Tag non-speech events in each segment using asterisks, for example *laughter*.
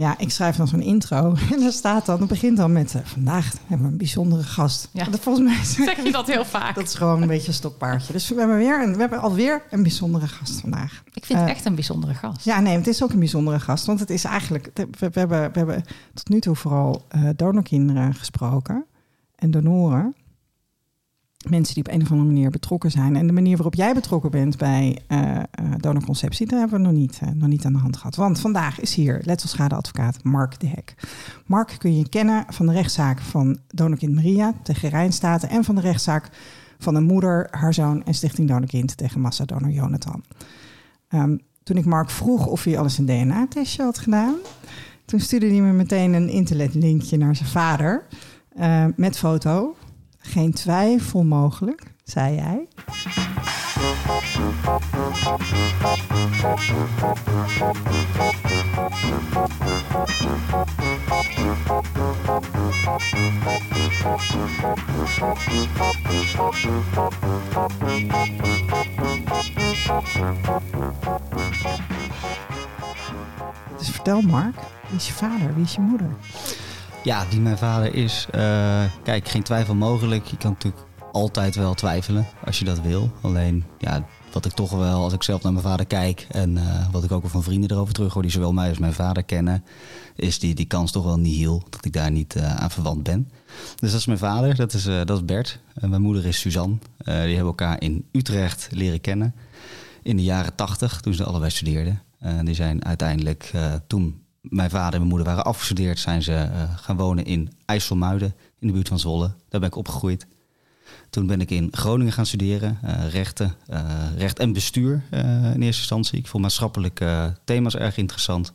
Ja, ik schrijf dan zo'n intro *laughs* en daar staat dan, het begint dan met eh, vandaag hebben we een bijzondere gast. Ja. Dat volgens mij is- *laughs* Zeg je dat heel vaak? dat is gewoon een beetje een stokpaardje. Dus we hebben weer een, we hebben alweer een bijzondere gast vandaag. Ik vind het Eh, echt een bijzondere gast. Ja, nee, het is ook een bijzondere gast, want het is eigenlijk we, we hebben, we hebben tot nu toe vooral eh donorkinderen gesproken en donoren. Mensen die op een of andere manier betrokken zijn. En de manier waarop jij betrokken bent bij eh, donorconceptie, daar hebben we nog niet, eh, nog niet aan de hand gehad. Want vandaag is hier letselschadeadvocaat Mark de Hek. Mark kun je kennen van de rechtszaak van donorkind Maria tegen Rijnstaten en van de rechtszaak van een moeder, haar zoon en Stichting Donorkind tegen massadonor Jonathan. Ehm, toen ik Mark vroeg of hij alles een DNA-testje had gedaan, toen stuurde hij me meteen een internetlinkje naar zijn vader met foto. Geen twijfel mogelijk, zei hij. Dus vertel Mark, wie is je vader, wie is je moeder? Ja, wie mijn vader is. eh, kijk, geen twijfel mogelijk. Je kan natuurlijk altijd wel twijfelen als je dat wil. Alleen, ja, wat ik toch wel, als ik zelf naar mijn vader kijk en eh, wat ik ook wel van vrienden erover terug hoor, die zowel mij als mijn vader kennen, is die, die kans toch wel niet heel dat ik daar niet eh, aan verwant ben. Dus dat is mijn vader, dat is, dat is Bert. En mijn moeder is Suzanne. Die hebben elkaar in Utrecht leren kennen in de jaren tachtig, toen ze allebei studeerden. Die zijn uiteindelijk, toen mijn vader en mijn moeder waren afgestudeerd, zijn ze eh, gaan wonen in IJsselmuiden, in de buurt van Zwolle. Daar ben ik opgegroeid. Toen ben ik in Groningen gaan studeren, eh, rechten, eh, recht en bestuur in eerste instantie. Ik vond maatschappelijke thema's erg interessant.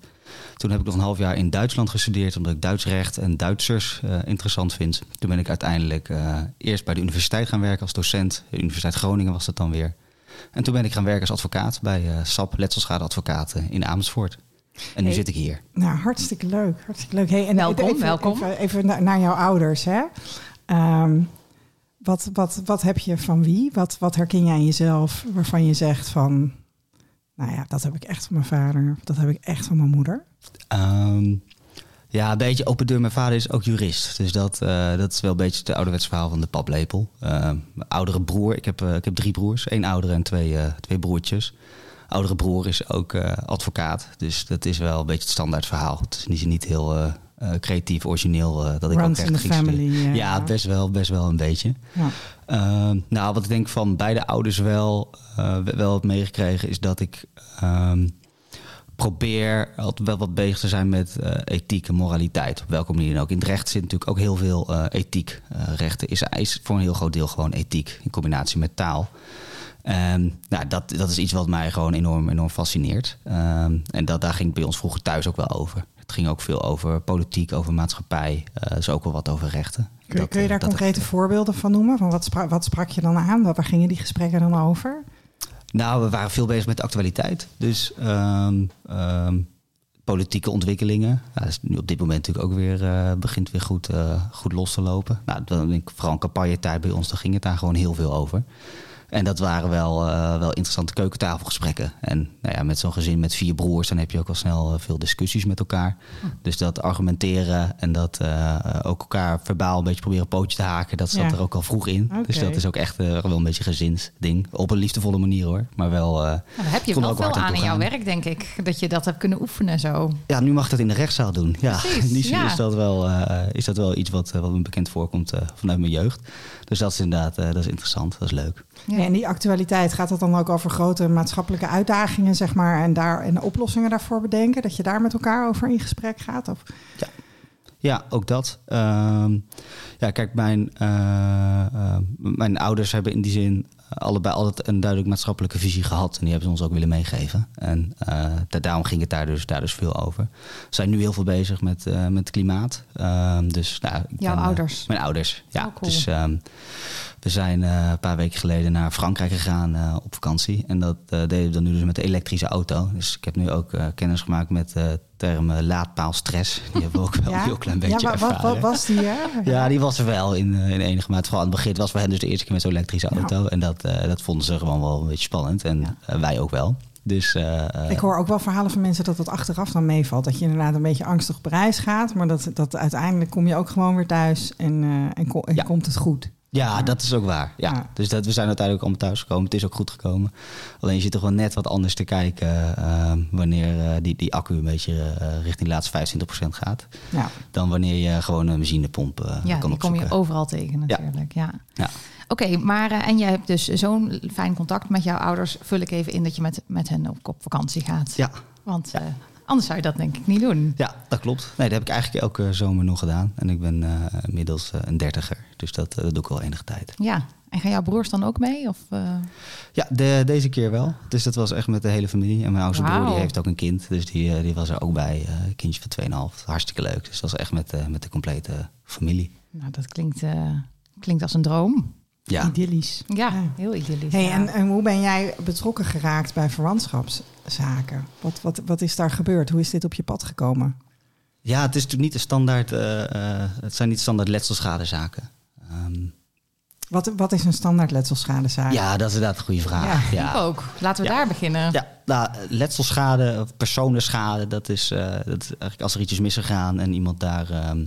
Toen heb ik nog een half jaar in Duitsland gestudeerd, omdat ik Duits recht en Duitsers interessant vind. Toen ben ik uiteindelijk eerst bij de universiteit gaan werken als docent. Universiteit Groningen was dat dan weer. En toen ben ik gaan werken als advocaat bij SAP, Letselschadeadvocaten in Amersfoort. En nu Hey. zit ik hier. Nou, hartstikke leuk. Hartstikke leuk. Hey, en Welkom, even, welkom. Even, even na- naar jouw ouders. Hè? Ehm, wat, wat, wat heb je van wie? Wat, wat herken jij aan jezelf waarvan je zegt van... Nou ja, dat heb ik echt van mijn vader. Dat heb ik echt van mijn moeder. Ehm, ja, een beetje open deur. Mijn vader is ook jurist. Dus dat, eh, dat is wel een beetje het ouderwets verhaal van de paplepel. Ehm, mijn oudere broer, ik heb, eh, ik heb drie broers. één oudere en twee, eh, twee broertjes. Oudere broer is ook eh, advocaat. Dus dat is wel een beetje het standaard verhaal. Het is niet, niet heel eh, eh, creatief, origineel. dat ik ook echt ging family. Ja, best wel, best wel een beetje. Ja. Ehm, nou, wat ik denk van beide ouders wel, wel heb meegekregen, is dat ik ehm, probeer altijd wel wat bezig te zijn met ethiek en moraliteit. Op welke manier dan ook. In het recht zit natuurlijk ook heel veel ethiek. Eh, rechten is, is voor een heel groot deel gewoon ethiek in combinatie met taal. En nou, dat, dat is iets wat mij gewoon enorm, enorm fascineert. Ehm, en dat, daar ging het bij ons vroeger thuis ook wel over. Het ging ook veel over politiek, over maatschappij. eh dus ook wel wat over rechten. Kun, je- Dat, kun je eh, daar concrete voorbeelden van noemen? Van wat, sprak, wat sprak je dan aan? Waar gingen die gesprekken dan over? Nou, we waren veel bezig met de actualiteit. Dus ehm, politieke ontwikkelingen. Dat is nu op dit moment natuurlijk ook weer, eh, begint weer goed, goed los te lopen. Nou, dan denk ik vooral een campagnetijd bij ons, daar ging het daar gewoon heel veel over. En dat waren wel, eh, wel interessante keukentafelgesprekken. En nou ja, met zo'n gezin met vier broers, dan heb je ook wel snel eh, veel discussies met elkaar. Dus dat argumenteren en dat eh, ook elkaar verbaal een beetje proberen pootje te haken, dat zat Ja. er ook al vroeg in. Dus dat is ook echt wel een beetje gezinsding. Op een liefdevolle manier hoor. Maar wel. Nou, daar heb je wel veel aan in jouw werk, denk ik. Dat je dat hebt kunnen oefenen zo. ja, nu mag ik dat in de rechtszaal doen. Ja, Precies, die ja. is, dat wel, is dat wel iets wat, wat me bekend voorkomt vanuit mijn jeugd. Dus dat is inderdaad dat is interessant, dat is leuk. Ja. En die actualiteit, gaat het dan ook over grote maatschappelijke uitdagingen, zeg maar, en, daar, en oplossingen daarvoor bedenken? Dat je daar met elkaar over in gesprek gaat? Of, Ja, ook dat. Ehm, ja, kijk, mijn, eh, eh, mijn ouders hebben in die zin allebei altijd een duidelijk maatschappelijke visie gehad. En die hebben ze ons ook willen meegeven. En eh, da- daarom ging het daar dus, daar dus veel over. We zijn nu heel veel bezig met, eh, met klimaat. Ehm, dus, nou, Jouw ben, eh, ouders? mijn ouders, ja. Oh, cool. Dus ehm, we zijn eh, een paar weken geleden naar Frankrijk gegaan eh, op vakantie. En dat eh, deden we dan nu dus met de elektrische auto. Dus ik heb nu ook kennis gemaakt met de term laadpaalstress. Die hebben we ook wel een heel klein beetje ja, wat, ervaren. wat was die? Hè? Ja, die was er wel in, in enige mate. Vooral aan het begin was voor hen dus de eerste keer met zo'n elektrische auto. En dat, dat vonden ze gewoon wel een beetje spannend. En wij ook wel. Dus, Ik hoor ook wel verhalen van mensen dat het achteraf dan meevalt. Dat je inderdaad een beetje angstig op reis gaat. Maar dat, dat uiteindelijk kom je ook gewoon weer thuis en, en, ko- en Ja. komt het goed. Ja, dat is ook waar. Ja. Ja. Dus dat, we zijn uiteindelijk allemaal thuisgekomen. Het is ook goed gekomen. Alleen je zit toch wel net wat anders te kijken eh, wanneer eh, die, die accu een beetje eh, richting de laatste 25% gaat. Ja. Dan wanneer je gewoon een benzinepomp eh, Ja, kan die kom je opzoeken. overal tegen natuurlijk. Ja. Ja. Oké, maar en jij hebt dus zo'n fijn contact met jouw ouders. Vul ik even in dat je met, met hen op, op vakantie gaat. Ja, Want anders zou je dat denk ik niet doen. ja, dat klopt. Nee, dat heb ik eigenlijk elke zomer nog gedaan. En ik ben eh, inmiddels eh, een dertiger. Dus dat, eh, dat doe ik al enige tijd. Ja, en gaan jouw broers dan ook mee? Of, eh, Ja, de, deze keer wel. Dus dat was echt met de hele familie. En mijn oudste broer die heeft ook een kind. Dus die, eh, die was er ook bij. eh, een kindje van 2,5. Hartstikke leuk. Dus dat was echt met, eh, met de complete familie. nou, dat klinkt, eh, klinkt als een droom. Ja, Idyllisch. Ja, Ja. heel idyllisch. Hey, ja. en, en hoe ben jij betrokken geraakt bij verwantschapszaken? Wat, wat, wat is daar gebeurd? Hoe is dit op je pad gekomen? ja het is natuurlijk niet de standaard... eh, eh, het zijn niet standaard letselschadezaken. Ehm, Wat, wat is een standaard letselschadezaak? ja, dat is inderdaad een goede vraag. Ja. Ik ook. Laten we Ja. daar beginnen. Ja, nou, letselschade of personenschade, dat is, eh, dat is eigenlijk als er iets is misgegaan en iemand daar ehm, eh,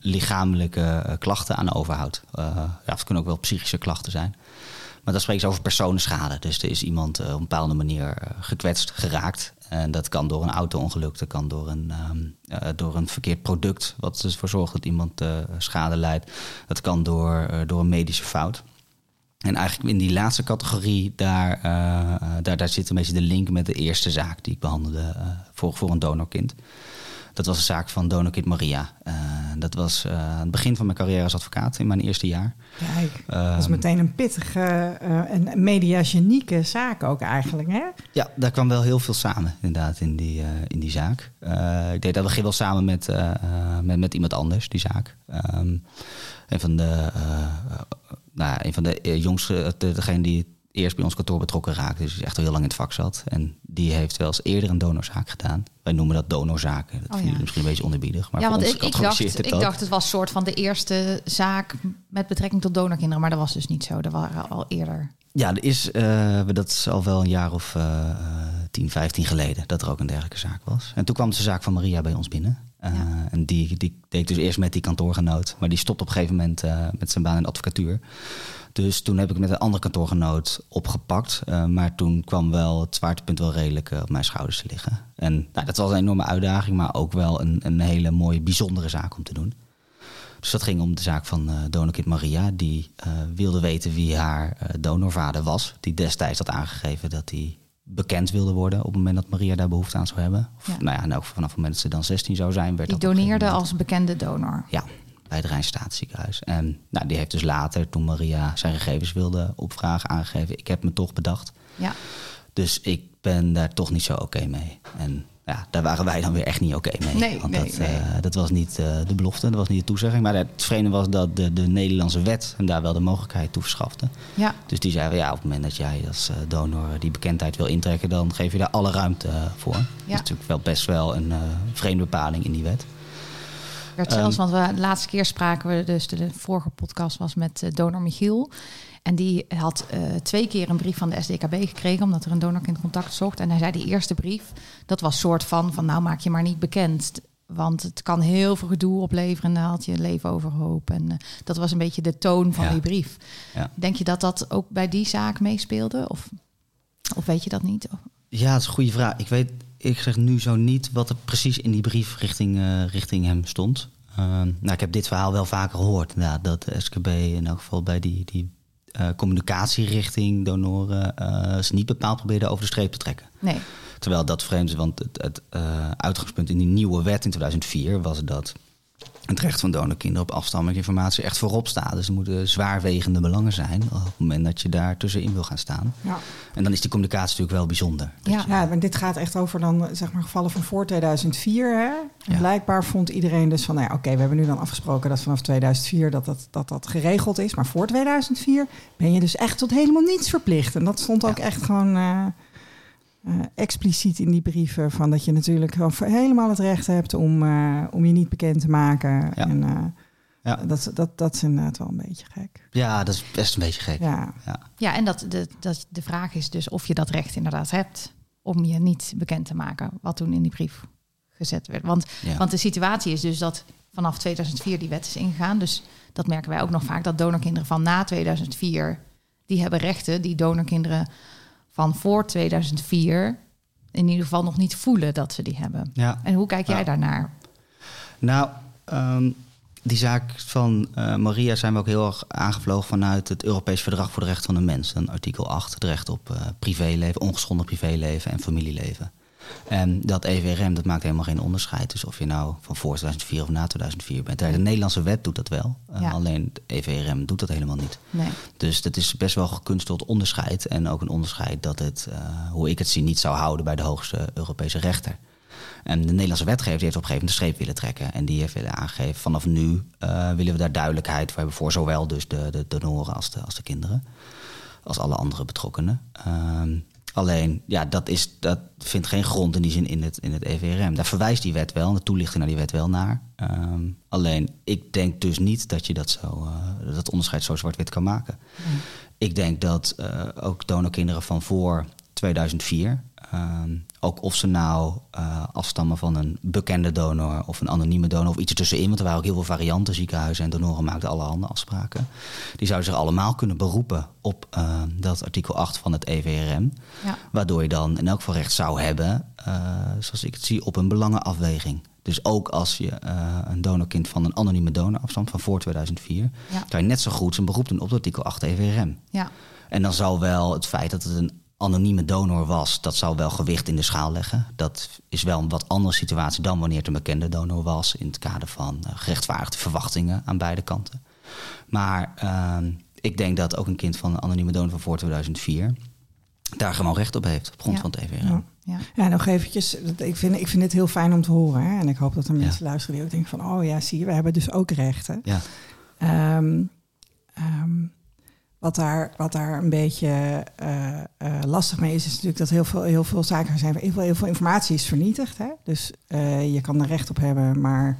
lichamelijke eh, klachten aan overhoudt. Eh, ja, het kunnen ook wel psychische klachten zijn. Maar dan spreken ze over personenschade. Dus er is iemand eh, op een bepaalde manier eh, gekwetst, geraakt. En dat kan door een auto-ongeluk, dat kan door een, ehm, eh, door een verkeerd product, wat ervoor zorgt dat iemand eh, schade leidt. Dat kan door, eh, door een medische fout. En eigenlijk in die laatste categorie, daar, eh, eh, daar, daar zit een beetje de link met de eerste zaak die ik behandelde eh, voor, voor een donorkind. Dat was de zaak van donorkind Maria. Eh, dat was eh, het begin van mijn carrière als advocaat in mijn eerste jaar. Kijk, dat is Ehm, meteen een pittige eh, en mediagenieke zaak ook eigenlijk, hè? Ja, daar kwam wel heel veel samen inderdaad in die, in die zaak. Ik deed dat begin wel samen met, met, met iemand anders, die zaak. Ehm, een van de, nou, ja, een van de jongste, de, degene die eerst bij ons kantoor betrokken raakte, dus echt al heel lang in het vak zat. En die heeft wel eens eerder een donorzaak gedaan. Wij noemen dat donorzaken. Dat Oh, vinden ja. jullie misschien een beetje onherbiedig. Maar ja, want ik, ik, dacht, het ik dacht het was soort van de eerste zaak met betrekking tot donorkinderen. Maar dat was dus niet zo. Dat waren al eerder. Ja, er is, eh, dat is al wel een jaar of eh, eh, 10, 15 geleden dat er ook een dergelijke zaak was. En toen kwam de zaak van Maria bij ons binnen. Eh, Ja. En die, die deed dus eerst met die kantoorgenoot. Maar die stopt op een gegeven moment met zijn baan in advocatuur. Dus toen heb ik met een andere kantoorgenoot opgepakt. Eh, maar toen kwam wel het zwaartepunt wel redelijk eh, op mijn schouders te liggen. En nou, dat was een enorme uitdaging, maar ook wel een, een hele mooie, bijzondere zaak om te doen. Dus dat ging om de zaak van eh donorkind Maria. Die wilde weten wie haar eh, donorvader was. Die destijds had aangegeven dat hij bekend wilde worden... op het moment dat Maria daar behoefte aan zou hebben. Of, Ja. Nou ja, en ook vanaf het moment dat ze dan 16 zou zijn... werd Die dat doneerde als bekende donor. Ja, bij het Rijnstaatziekenhuis. En nou, die heeft dus later, toen Maria zijn gegevens wilde opvragen... aangegeven, ik heb me toch bedacht. Ja. Dus ik ben daar toch niet zo oké mee. En ja, daar waren wij dan weer echt niet oké mee. Nee, Want nee, dat, nee. eh, dat was niet eh, de belofte, dat was niet de toezegging. Maar het vreemde was dat de, de Nederlandse wet hem daar wel de mogelijkheid toe verschafte. Ja. Dus die zeiden, ja, op het moment dat jij als eh, donor die bekendheid wil intrekken... dan geef je daar alle ruimte voor. Dat is natuurlijk wel best wel een vreemde bepaling in die wet. Werd Ehm, zelfs, want we, de laatste keer spraken we, dus de, de vorige podcast was met eh, donor Michiel. En die had eh, twee keer een brief van de SDKB gekregen, omdat er een donorkind contact zocht. En hij zei, die eerste brief, dat was soort van, van nou maak je maar niet bekend. Want het kan heel veel gedoe opleveren en dan had je leven overhoop. En eh, dat was een beetje de toon van Ja. die brief. Ja. Denk je dat dat ook bij die zaak meespeelde? Of, of weet je dat niet? Ja, dat is een goede vraag. Ik weet, ik zeg nu zo niet wat er precies in die brief richting, eh, richting hem stond. Ehm, nou, ik heb dit verhaal wel vaker gehoord. Ja, dat de SKB in elk geval bij die, die eh, communicatie richting donoren eh, ze niet bepaald probeerde over de streep te trekken. Nee. Terwijl dat vreemd is, want het, het eh, uitgangspunt in die nieuwe wet in 2004 was dat het recht van donorkinderen op afstammingsinformatie echt voorop staat. Dus er moeten zwaarwegende belangen zijn op het moment dat je daar tussenin wil gaan staan. Ja. En dan is die communicatie natuurlijk wel bijzonder. Ja. Ja, maar dit gaat echt over dan zeg maar gevallen van voor 2004. Hè? Ja. Blijkbaar vond iedereen dus van, nou ja, oké, we hebben nu dan afgesproken dat vanaf 2004 dat dat, dat dat geregeld is. Maar voor 2004 ben je dus echt tot helemaal niets verplicht. En dat stond ook echt gewoon eh, eh, expliciet in die brieven van dat je natuurlijk helemaal het recht hebt om, eh, om je niet bekend te maken. Ja. En eh, Ja. dat, dat, dat is inderdaad wel een beetje gek. Ja, dat is best een beetje gek. Ja, Ja. Ja, en dat, de, dat, de vraag is dus of je dat recht inderdaad hebt. om je niet bekend te maken, wat toen in die brief gezet werd. Want, Ja. want de situatie is dus dat vanaf 2004 die wet is ingegaan. Dus dat merken wij ook nog vaak, dat donorkinderen van na 2004, die hebben rechten die donorkinderen van voor 2004 in ieder geval nog niet voelen dat ze die hebben. ja. En hoe kijk jij Ja. daarnaar? Nou, ehm, die zaak van eh, Maria zijn we ook heel erg aangevlogen vanuit het Europees Verdrag voor de Rechten van de Mens. Een artikel 8, het recht op eh, privéleven, ongeschonden privéleven en familieleven. En dat EVRM, dat maakt helemaal geen onderscheid. Dus of je nou van voor 2004 of na 2004 bent. De Nederlandse wet doet dat wel. Eh, Ja. Alleen het EVRM doet dat helemaal niet. Nee. Dus dat is best wel gekunsteld onderscheid. En ook een onderscheid dat het, eh, hoe ik het zie, niet zou houden bij de hoogste Europese rechter. En de Nederlandse wetgever die heeft op een gegeven moment de streep willen trekken. En die heeft willen aangegeven, vanaf nu eh, willen we daar duidelijkheid voor hebben... voor zowel dus de, de donoren als de, als de kinderen. Als alle andere betrokkenen. Ehm, alleen, ja, dat, is, dat vindt geen grond in die zin in het, in het EVRM. Daar verwijst die wet wel, de toelichting naar die wet wel naar. Ehm, alleen, ik denk dus niet dat je dat, zo, eh, dat onderscheid zo zwart-wit kan maken. Ik denk dat eh, ook donorkinderen van voor 2004, ehm, ook of ze nou eh, afstammen van een bekende donor of een anonieme donor of iets ertussenin, want er waren ook heel veel varianten, ziekenhuizen en donoren maakten allerhande afspraken. Die zouden zich allemaal kunnen beroepen op eh, dat artikel 8 van het EVRM, Ja. waardoor je dan in elk geval recht zou hebben, eh, zoals ik het zie, op een belangenafweging. Dus ook als je eh, een donorkind van een anonieme donor afstamt van voor 2004, Ja. kan je net zo goed zijn beroep doen op het artikel 8 EVRM. Ja. En dan zal wel het feit dat het een anonieme donor was, dat zal wel gewicht in de schaal leggen. Dat is wel een wat andere situatie dan wanneer het een bekende donor was, in het kader van eh, gerechtvaardigde verwachtingen aan beide kanten. Maar ehm, ik denk dat ook een kind van een anonieme donor van voor 2004 daar gewoon recht op heeft, op grond Ja. van het EVRM. Ja. Ja. Ja, nog eventjes. Ik vind, ik vind het heel fijn om te horen. Hè? En ik hoop dat er mensen luisteren die ook denken van... oh ja, zie je, we hebben dus ook rechten. Ja. Ehm, ehm, wat, daar, wat daar een beetje eh, eh, lastig mee is, is natuurlijk dat heel veel, heel veel zaken zijn. Heel veel, heel veel informatie is vernietigd. Hè? Dus eh, je kan er recht op hebben, maar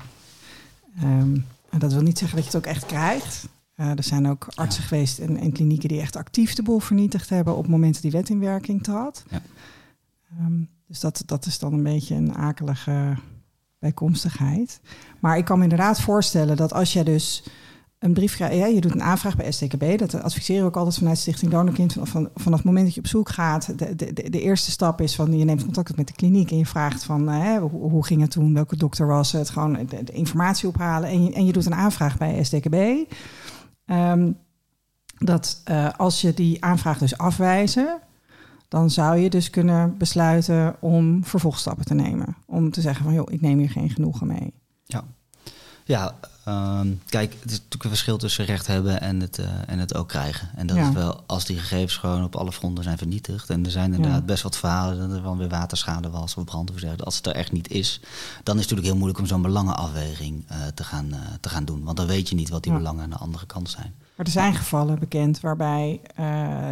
ehm, dat wil niet zeggen dat je het ook echt krijgt. Er zijn ook artsen geweest en, en klinieken die echt actief de boel vernietigd hebben op het moment dat die wet in werking trad. Ja. Ehm, dus dat, dat is dan een beetje een akelige bijkomstigheid. Maar ik kan me inderdaad voorstellen dat als jij dus een brief ja, je doet een aanvraag bij STKB, dat adviseren we ook altijd vanuit Stichting Donorkind. Van, van, vanaf het moment dat je op zoek gaat, de, de, de, eerste stap is van je neemt contact met de kliniek en je vraagt van eh, hè, hoe, hoe ging het toen, welke dokter was het, gewoon de, informatie ophalen en je, en je doet een aanvraag bij STKB. Ehm, dat eh, als je die aanvraag dus afwijzen, dan zou je dus kunnen besluiten om vervolgstappen te nemen. Om te zeggen van joh, ik neem hier geen genoegen mee. Ja, ehm, kijk, het is natuurlijk een verschil tussen recht hebben en het, eh, en het ook krijgen. En dat Ja. is wel als die gegevens gewoon op alle fronten zijn vernietigd. En er zijn inderdaad Ja. best wat verhalen dat er wel weer waterschade was of brand of. Als het er echt niet is, dan is het natuurlijk heel moeilijk om zo'n belangenafweging eh, te, gaan, eh, te gaan doen. Want dan weet je niet wat die Ja. belangen aan de andere kant zijn. Maar er zijn gevallen bekend waarbij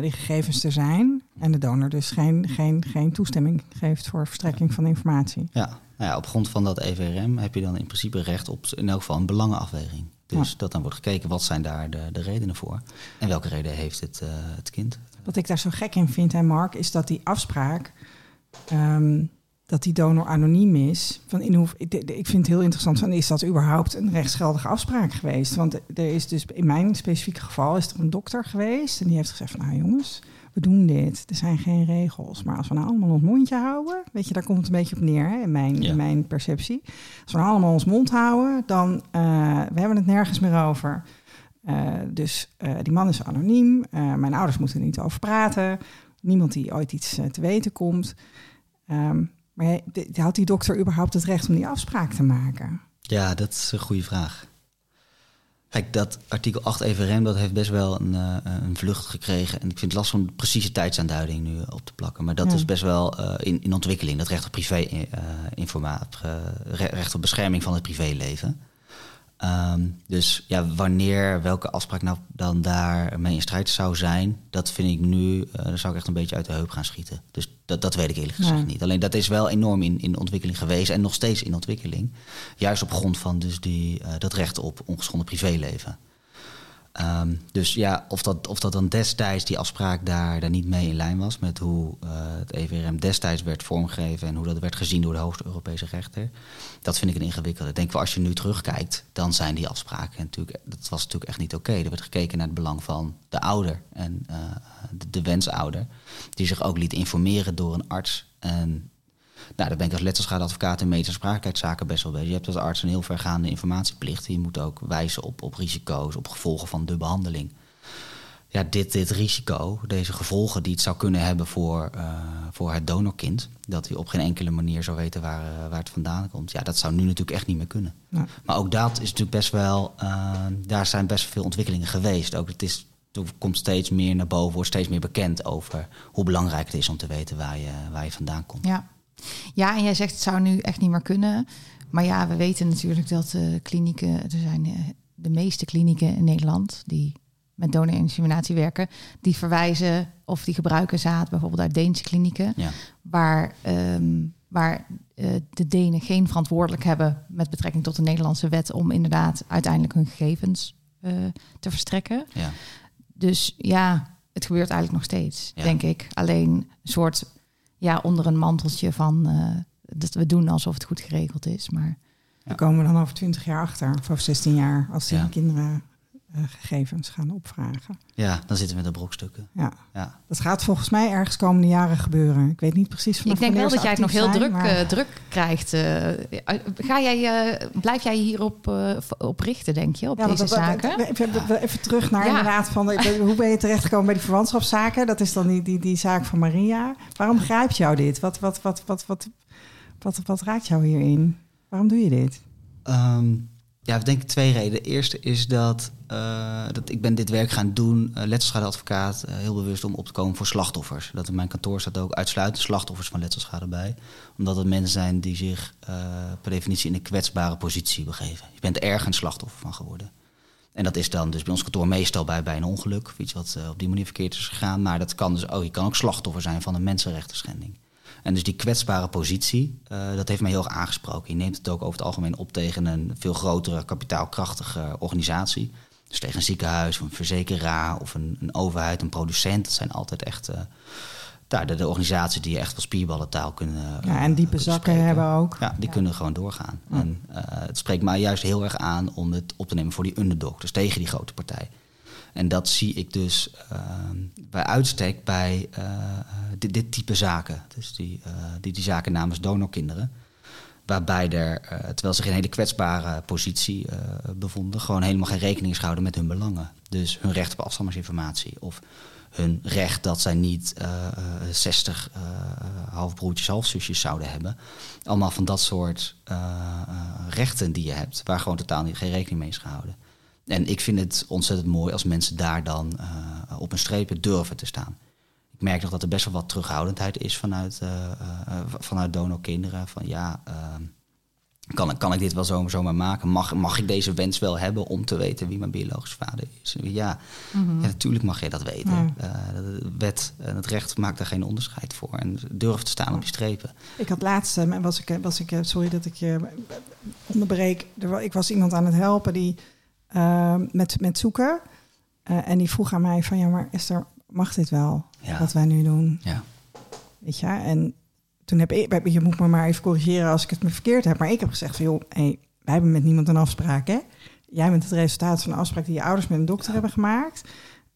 die gegevens er zijn en de donor dus geen, geen, geen toestemming geeft voor verstrekking van informatie. Ja, nou ja, op grond van dat EVRM heb je dan in principe recht op in elk geval een belangenafweging. Dus Ja. dat dan wordt gekeken wat zijn daar de, de redenen voor. En welke reden heeft het, eh, het kind. Wat ik daar zo gek in vind, hè Mark, is dat die afspraak, ehm, dat die donor anoniem is. Van in hoe, ik, ik vind het heel interessant, van, is dat überhaupt een rechtsgeldige afspraak geweest? Want er is dus in mijn specifieke geval is er een dokter geweest en die heeft gezegd van, nou jongens, we doen dit, er zijn geen regels. Maar als we nou allemaal ons mondje houden, weet je, daar komt het een beetje op neer hè, in, mijn, Ja. in mijn perceptie. Als we nou allemaal ons mond houden, dan uh, we hebben het nergens meer over. Uh, dus uh, die man is anoniem. Mijn ouders moeten er niet over praten. Niemand die ooit iets te weten komt. Um, maar had die dokter überhaupt het recht om die afspraak te maken? Ja, dat is een goede vraag. Kijk, dat artikel 8 EVRM dat heeft best wel een, uh, een vlucht gekregen. En ik vind het lastig om precieze tijdsaanduiding nu op te plakken. Maar dat ja. is best wel uh, in, in ontwikkeling. Dat recht op privé uh, informatie, recht op bescherming van het privéleven. Um, dus ja, wanneer, welke afspraak nou dan daar mee in strijd zou zijn, dat vind ik nu, uh, daar zou ik echt een beetje uit de heup gaan schieten. Dus dat, dat weet ik eerlijk gezegd ja. niet. Alleen dat is wel enorm in, in ontwikkeling geweest en nog steeds in ontwikkeling. Juist op grond van dus die, uh, dat recht op ongeschonden privéleven. Ehm, dus ja, of dat, of dat dan destijds die afspraak daar, daar niet mee in lijn was met hoe uh, het EVRM destijds werd vormgegeven en hoe dat werd gezien door de hoogste Europese rechter, dat vind ik een ingewikkelde. Ik denk als je nu terugkijkt, dan zijn die afspraken natuurlijk, dat was natuurlijk echt niet oké. Er werd gekeken naar het belang van de ouder en de, de wensouder, die zich ook liet informeren door een arts. En nou, daar ben ik als letselschadeadvocaat in spraakzaken best wel bij. Je hebt als arts een heel vergaande informatieplicht. Je moet ook wijzen op, op risico's, op gevolgen van de behandeling. Ja, dit, dit risico, deze gevolgen die het zou kunnen hebben voor, uh, voor het donorkind, dat hij op geen enkele manier zou weten waar, uh, waar het vandaan komt, ja, dat zou nu natuurlijk echt niet meer kunnen. Ja. Maar ook dat is natuurlijk best wel, uh, daar zijn best veel ontwikkelingen geweest. Ook het is, er komt steeds meer naar boven, wordt steeds meer bekend over hoe belangrijk het is om te weten waar je, waar je vandaan komt. Ja. Ja, en jij zegt het zou nu echt niet meer kunnen. Maar ja, we weten natuurlijk dat uh, klinieken, er zijn uh, de meeste klinieken in Nederland die met donorinseminatie werken, die verwijzen of die gebruiken zaad bijvoorbeeld uit Deense klinieken, ja. waar, um, waar uh, de Denen geen verantwoordelijk hebben met betrekking tot de Nederlandse wet om inderdaad uiteindelijk hun gegevens te verstrekken. Ja. Dus ja, het gebeurt eigenlijk nog steeds, ja. denk ik. Alleen een soort ja, onder een manteltje van uh, dat we doen alsof het goed geregeld is. Maar we komen dan over 20 jaar achter, of over 16 jaar, als die ja. kinderen uh, gegevens gaan opvragen. Ja, dan zitten we met de brokstukken. Ja. ja. dat gaat volgens mij ergens komende jaren gebeuren. Ik weet niet precies van Ik denk wel dat jij het nog heel zijn, druk, maar... uh, druk krijgt. Uh, ga jij, blijf jij hierop op richten, denk je, op ja, deze dat, zaken? Dat, even, even, terug naar Ja. inderdaad van hoe ben je terechtgekomen bij die verwantschapszaken? Dat is dan die, die, die zaak van Maria. Waarom grijpt jou dit? Wat, wat, wat, wat, wat, wat, wat raakt jou hierin? Waarom doe je dit? Um, ja, ik denk twee redenen. De eerste is dat, uh, dat ik ben dit werk gaan doen, uh, letselschadeadvocaat, uh, heel bewust om op te komen voor slachtoffers. Dat in mijn kantoor staat ook uitsluitend slachtoffers van letselschade bij. Omdat het mensen zijn die zich per definitie in een kwetsbare positie begeven. Je bent er ergens slachtoffer van geworden. En dat is dan dus bij ons kantoor meestal bij, bij een ongeluk, of iets wat op die manier verkeerd is gegaan. Maar dat kan dus, oh, je kan ook slachtoffer zijn van een mensenrechten schending. En dus die kwetsbare positie, uh, dat heeft mij heel erg aangesproken. Je neemt het ook over het algemeen op tegen een veel grotere, kapitaalkrachtige organisatie. Dus tegen een ziekenhuis, of een verzekeraar of een, een overheid, een producent. Dat zijn altijd echt uh, nou, de, de organisaties die echt wel spierballentaal kunnen. Ja, en diepe kunnen zakken spreken. hebben ook. Ja, die ja. kunnen gewoon doorgaan. Ja. En uh, het spreekt mij juist heel erg aan om het op te nemen voor die underdog, dus tegen die grote partij. En dat zie ik dus uh, bij uitstek bij uh, dit, dit, type zaken. Dus die, uh, die, die zaken namens donorkinderen. Waarbij er, terwijl ze in een hele kwetsbare positie bevonden, gewoon helemaal geen rekening is gehouden met hun belangen. Dus hun recht op afstammelingsinformatie of hun recht dat zij niet 60 halfbroertjes, halfzusjes zouden hebben. Allemaal van dat soort rechten die je hebt, waar gewoon totaal geen rekening mee is gehouden. En ik vind het ontzettend mooi als mensen daar dan uh, op een strepen durven te staan. Ik merk nog dat er best wel wat terughoudendheid is vanuit, uh, uh, vanuit donorkinderen. Van ja, kan, kan ik dit wel zo, zomaar maken? Mag, mag ik deze wens wel hebben om te weten wie mijn biologische vader is? Ja, mm-hmm. ja natuurlijk mag je dat weten. De wet en het recht maakt daar geen onderscheid voor. En durf te staan op die strepen. Ik had laatst, was ik, was ik, sorry dat ik je onderbreek. Ik was iemand aan het helpen die... Uh, met, met zoeken. Uh, en die vroeg aan mij van, ja, maar Esther, mag dit wel, ja. wat wij nu doen? Ja. Weet je, en toen heb ik, je moet me maar even corrigeren als ik het me verkeerd heb, maar ik heb gezegd van, joh, hey, wij hebben met niemand een afspraak, hè? Jij bent het resultaat van een afspraak die je ouders met een dokter ja. hebben gemaakt.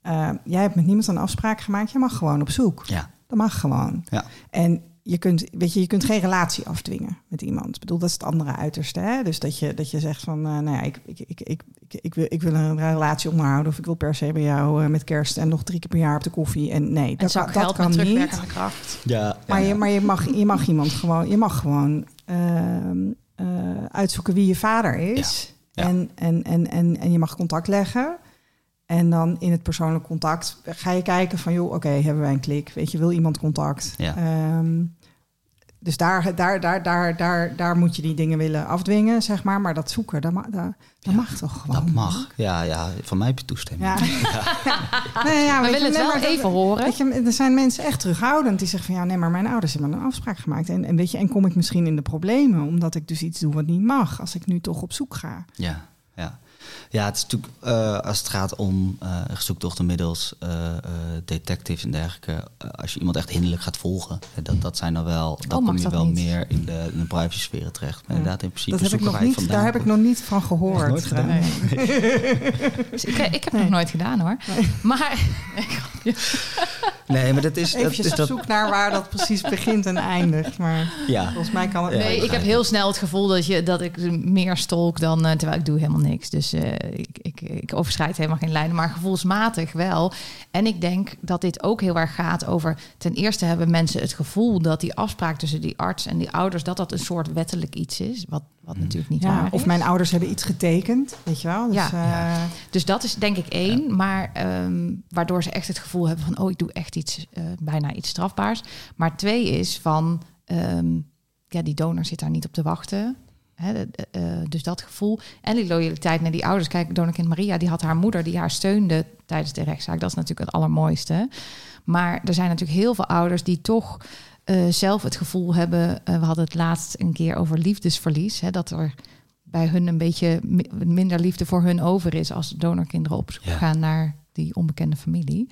Uh, jij hebt met niemand een afspraak gemaakt, je mag gewoon op zoek. Ja. Dat mag gewoon. Ja. En je kunt, weet je, je kunt geen relatie afdwingen met iemand. Ik bedoel, dat is het andere uiterste. Hè? Dus dat je, dat je zegt van, uh, nou ja, ik, ik, ik, ik, ik, ik, wil, ik wil een relatie onderhouden... of ik wil per se bij jou uh, met kerst en nog drie keer per jaar op de koffie. En nee, en dat, kan, dat kan met niet. Kracht. Ja, maar ja. je, maar je, mag, je mag iemand gewoon, je mag gewoon uh, uitzoeken wie je vader is. Ja. Ja. En, en, en, en, en je mag contact leggen. En dan in het persoonlijk contact ga je kijken van... joh, oké, okay, hebben wij een klik? Weet je, wil iemand contact? Ja. Um, dus daar, daar, daar, daar, daar, daar moet je die dingen willen afdwingen, zeg maar. Maar dat zoeken, dat, mag, dat, dat ja, mag toch gewoon? Dat mag. Ja, ja, van mij heb je toestemming. Ja. ja. *laughs* nee, ja, we willen het wel even dat, horen. Weet je, er zijn mensen echt terughoudend die zeggen van... ja, nee, maar mijn ouders hebben een afspraak gemaakt. En, en, weet je, en kom ik misschien in de problemen... omdat ik dus iets doe wat niet mag... als ik nu toch op zoek ga. Ja, ja. Ja, het is natuurlijk uh, als het gaat om uh, zoektochten middels uh, detectives en dergelijke. als je iemand echt hinderlijk gaat volgen, dat, dat zijn dan wel. Dan oh, kom je wel niet? meer in de, in de privacy sfeer terecht. Maar ja. inderdaad, in principe. Dat heb ik nog niet, vandaan. daar heb ik nog niet van gehoord. Nooit gedaan. Nee. *laughs* dus ik, ik, heb nee. nog nooit gedaan hoor. Nee. Maar. *laughs* nee, maar dat is. Even dat, op is zoek naar waar dat precies begint en eindigt. Maar ja. volgens mij kan het. Ja, Nee, ik heb heel snel het gevoel dat, je, dat ik meer stolk dan uh, terwijl ik doe helemaal niks. Dus uh, ik, ik, ik overschrijd helemaal geen lijnen, maar gevoelsmatig wel. En ik denk dat dit ook heel erg gaat over. Ten eerste hebben mensen het gevoel dat die afspraak tussen die arts en die ouders, dat dat een soort wettelijk iets is. Wat, wat natuurlijk niet ja, waar is. Of mijn ouders hebben iets getekend, weet je wel. Dus, Ja. uh, Dus dat is denk ik één. Maar ehm, waardoor ze echt het gevoel hebben van... oh, ik doe echt iets, eh, bijna iets strafbaars. Maar twee is van... ehm, ja, die donor zit daar niet op te wachten. Eh, dus dat gevoel. En die loyaliteit naar die ouders. Kijk, donorkind Maria, die had haar moeder... die haar steunde tijdens de rechtszaak. Dat is natuurlijk het allermooiste. Maar er zijn natuurlijk heel veel ouders die toch... eh, zelf het gevoel hebben... eh, we hadden het laatst een keer over liefdesverlies. Hè, dat er bij hun een beetje mi- minder liefde voor hun over is als donorkinderen op zoek Ja. gaan naar die onbekende familie.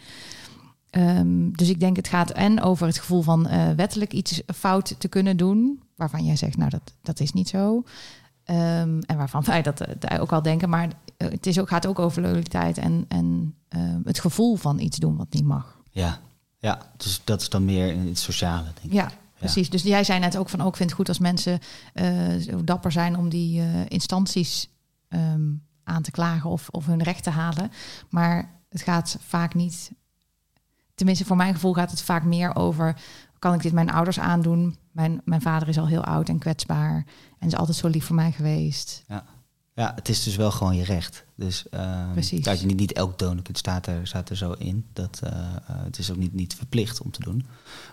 Ehm, dus ik denk het gaat en over het gevoel van wettelijk iets fout te kunnen doen, waarvan jij zegt, nou dat, dat is niet zo. Ehm, en waarvan wij dat eh, ook al denken, maar eh, het is ook, gaat ook over loyaliteit en, en ehm, het gevoel van iets doen wat niet mag. Ja, ja, dus dat is dan meer in het sociale, denk ik. Ja, precies. Dus jij zei net ook van, ook ik vind het goed als mensen eh, zo dapper zijn om die instanties ehm, aan te klagen of, of hun recht te halen. Maar het gaat vaak niet, tenminste voor mijn gevoel gaat het vaak meer over, kan ik dit mijn ouders aandoen? Mijn, mijn vader is al heel oud en kwetsbaar en is altijd zo lief voor mij geweest. Ja, het is dus wel gewoon je recht. Dus ehm, Precies. dat je niet, niet elk donorkind staat er, staat er zo in. Dat, eh, eh, het is ook niet, niet verplicht om te doen.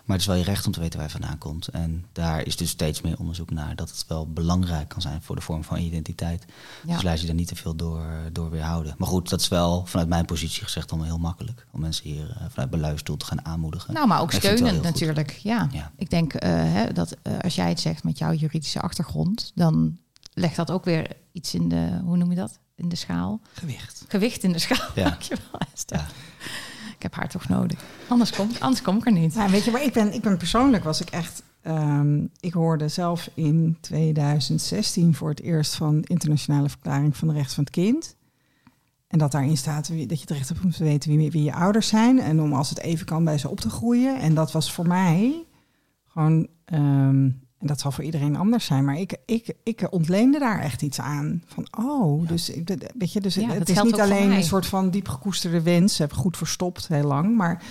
Maar het is wel je recht om te weten waar je vandaan komt. En daar is dus steeds meer onderzoek naar dat het wel belangrijk kan zijn voor de vorm van identiteit. Ja. Dus laat je daar niet te veel door, door weerhouden. Maar goed, dat is wel vanuit mijn positie gezegd allemaal heel makkelijk. Om mensen hier eh, vanuit beluisterstoel te gaan aanmoedigen. Nou, maar ook steunend natuurlijk. Ja. Ja. Ik denk hè, dat als jij het zegt met jouw juridische achtergrond, dan legt dat ook weer iets in de, hoe noem je dat? In de schaal. gewicht. Gewicht in de schaal. Ja. *laughs* Dankjewel, Esther. Ja. Ik heb haar toch nodig. Anders kom, anders kom ik er niet. Nou, weet je, maar ik ben, ik ben persoonlijk was ik echt. ehm, ik hoorde zelf in 2016 voor het eerst van de internationale verklaring van de rechten van het kind. En dat daarin staat dat je het recht hebt om te weten wie, wie je ouders zijn. En om als het even kan bij ze op te groeien. En dat was voor mij gewoon. ehm, en dat zal voor iedereen anders zijn. Maar ik, ik, ik ontleende daar echt iets aan. Van, oh, dus, weet je, dus Ja, het is niet alleen een soort van diep gekoesterde wens. Heb goed verstopt heel lang. Maar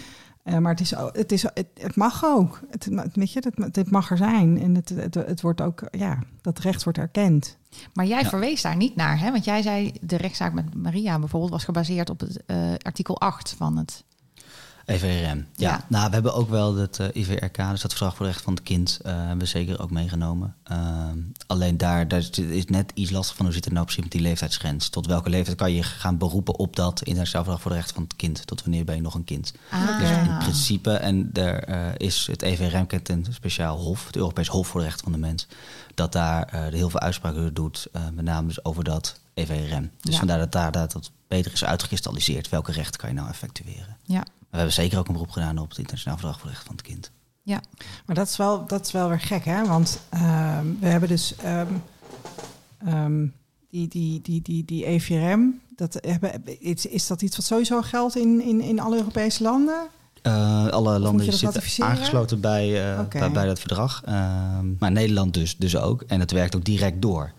eh, maar het, is, o- het, is, het, het mag ook. Het, weet je, het, het mag er zijn. En het, het, het wordt ook, ja, dat recht wordt erkend. Maar jij Ja. verwees daar niet naar, hè? Want jij zei de rechtszaak met Maria bijvoorbeeld was gebaseerd op het eh, artikel 8 van het. EVRM. Ja. Ja. nou, we hebben ook wel het eh, IVRK, dus dat verdrag voor de rechten van het kind, eh, hebben we zeker ook meegenomen. Ehm, alleen daar, daar is- is net iets lastig van hoe zit het nou precies met die leeftijdsgrens. Tot welke leeftijd kan je gaan beroepen op dat internationaal verdrag voor de rechten van het kind? Tot wanneer ben je nog een kind? Ah, Dus in principe, en daar eh, is het EVRM kent een speciaal hof, het Europees Hof voor de Rechten van de Mens, dat daar eh, heel veel uitspraken doet, eh, met name dus over dat EVRM. Dus Ja. vandaar dat daar dat beter is uitgekristalliseerd. Welke rechten kan je nou effectueren? Ja. We hebben zeker ook een beroep gedaan op het internationaal verdrag voor de rechten van het kind. Ja, Maar dat is wel, dat is wel weer gek, hè? Want ehm, we hebben dus ehm, ehm, die, die, die, die, die EVRM. Dat hebben, is, is dat iets wat sowieso geldt in, in, in alle Europese landen? Eh, alle landen zitten aangesloten bij, eh, bij, bij dat verdrag. Ehm, maar Nederland dus, dus ook. En het werkt ook direct door.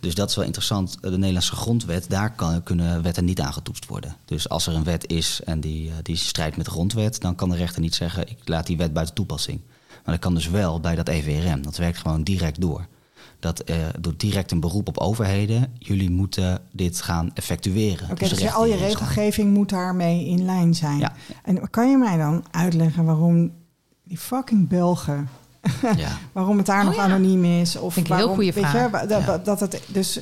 Dus dat is wel interessant. De Nederlandse grondwet, daar kan, kunnen wetten niet aangetoetst worden. Dus als er een wet is en die, eh, die strijdt met de grondwet... dan kan de rechter niet zeggen, ik laat die wet buiten toepassing. Maar dat kan dus wel bij dat EVRM. Dat werkt gewoon direct door. Dat eh, doet direct een beroep op overheden. Jullie moeten dit gaan effectueren. Oké, dus, rechten al je regelgeving moet daarmee in lijn zijn. Ja. En kan je mij dan uitleggen waarom die fucking Belgen Ja. *laughs* waarom het daar Oh nog ja. anoniem is. Of Vind ik een heel waarom, goede weet vraag. Je, wa- da- Ja. dat het, dus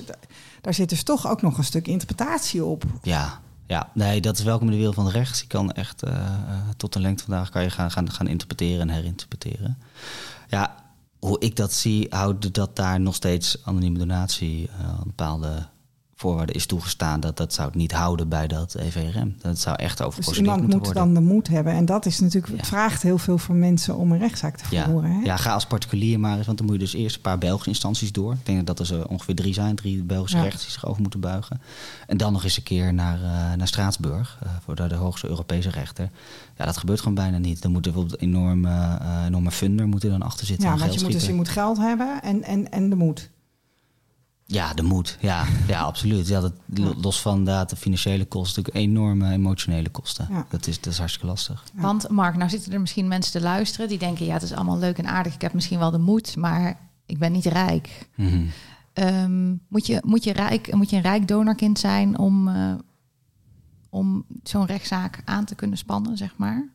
daar zit dus toch ook nog een stuk interpretatie op. Ja, ja, nee, dat is welkom in de wereld van het recht. Je kan echt eh, eh, tot een lengte vandaag kan je gaan, gaan, gaan interpreteren en herinterpreteren. Ja, hoe ik dat zie, houdt dat daar nog steeds anonieme donatie eh, een bepaalde voorwaarde is toegestaan, dat dat zou het niet houden bij dat EVRM. Dat zou echt over Dus iemand moet worden. dan de moed hebben. En dat is natuurlijk, Ja. het vraagt heel veel van mensen om een rechtszaak te Ja, voeren. Hè? ja, ga als particulier maar eens, want dan moet je dus eerst een paar Belgische instanties door. Ik denk dat er zo ongeveer drie zijn, drie Belgische Ja. rechters die zich over moeten buigen. En dan nog eens een keer naar, eh, naar Straatsburg, eh, voor de, de hoogste Europese rechter. Ja, dat gebeurt gewoon bijna niet. Dan moet er bijvoorbeeld een enorme, eh, enorme funder moet er dan achter zitten. Ja, want je moet, dus je moet geld hebben en, en, en de moed. Ja, de moed. Ja, ja absoluut. Ja, dat. Los van inderdaad de financiële kosten, natuurlijk enorme emotionele kosten. Ja. Dat, is, dat is hartstikke lastig. Ja. Want Mark, nou zitten er misschien mensen te luisteren die denken, ja, het is allemaal leuk en aardig. Ik heb misschien wel de moed, maar ik ben niet rijk. Mhm. Ehm, moet, je, moet, je rijk, moet je een rijk donorkind zijn om, eh, om zo'n rechtszaak aan te kunnen spannen, zeg maar?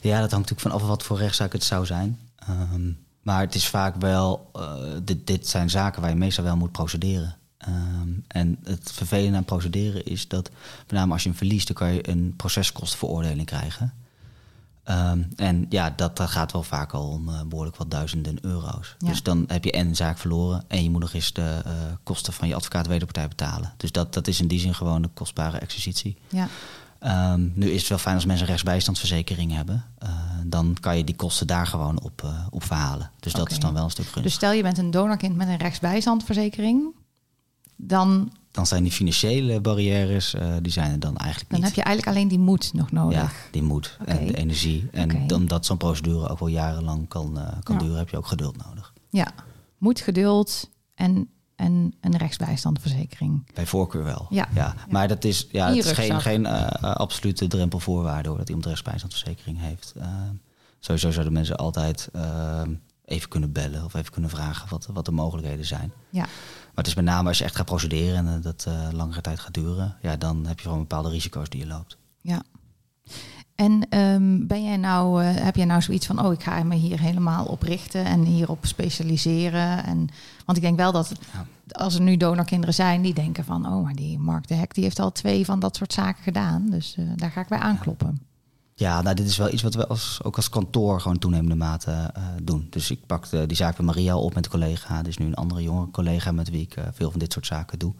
Ja, dat hangt natuurlijk vanaf wat voor rechtszaak het zou zijn. Ehm, maar het is vaak wel, eh, dit, dit zijn zaken waar je meestal wel moet procederen. Ehm, en het vervelende aan procederen is dat, met name als je hem verliest, dan kan je een proceskostenveroordeling krijgen. Ehm, en ja, dat, dat gaat wel vaak al om eh, behoorlijk wat duizenden euro's. Ja. Dus dan heb je en een zaak verloren en je moet nog eens de eh, kosten van je advocaat wederpartij betalen. Dus dat, dat is in die zin gewoon een kostbare exercitie. Ja, Ehm, nu is het wel fijn als mensen een rechtsbijstandsverzekering hebben. Dan kan je die kosten daar gewoon op, eh, op verhalen. Dus dat is dan wel een stuk gunstig. dus stel je bent een donorkind met een rechtsbijstandverzekering, dan, dan zijn die financiële barrières, eh, die zijn er dan eigenlijk dan niet. heb je eigenlijk alleen die moed nog nodig. ja, die moed en de energie. En omdat zo'n procedure ook wel jarenlang kan, eh, kan Ja. duren, heb je ook geduld nodig. Ja, moed, geduld en, en een rechtsbijstandverzekering. Bij voorkeur wel. Ja. Maar dat is, ja, het is geen, geen eh, eh, absolute drempelvoorwaarde hoor, dat iemand een rechtsbijstandsverzekering heeft. Eh, sowieso zouden mensen altijd even kunnen bellen of even kunnen vragen wat, wat de mogelijkheden zijn. Ja, Maar het is met name als je echt gaat procederen en dat langere tijd gaat duren, ja, dan heb je gewoon bepaalde risico's die je loopt. ja. En ehm, ben jij nou, eh, heb jij nou zoiets van, oh, ik ga me hier helemaal op richten en hierop specialiseren? En, want ik denk wel dat Ja. als er nu donorkinderen zijn die denken van, oh, maar die Mark de Hek die heeft al twee van dat soort zaken gedaan, dus eh, daar ga ik bij aankloppen. Ja, nou, dit is wel iets wat we als, ook als kantoor gewoon toenemende mate eh, doen. Dus ik pakte die zaak bij Maria op met een collega. Is nu een andere jonge collega met wie ik eh, veel van dit soort zaken doe.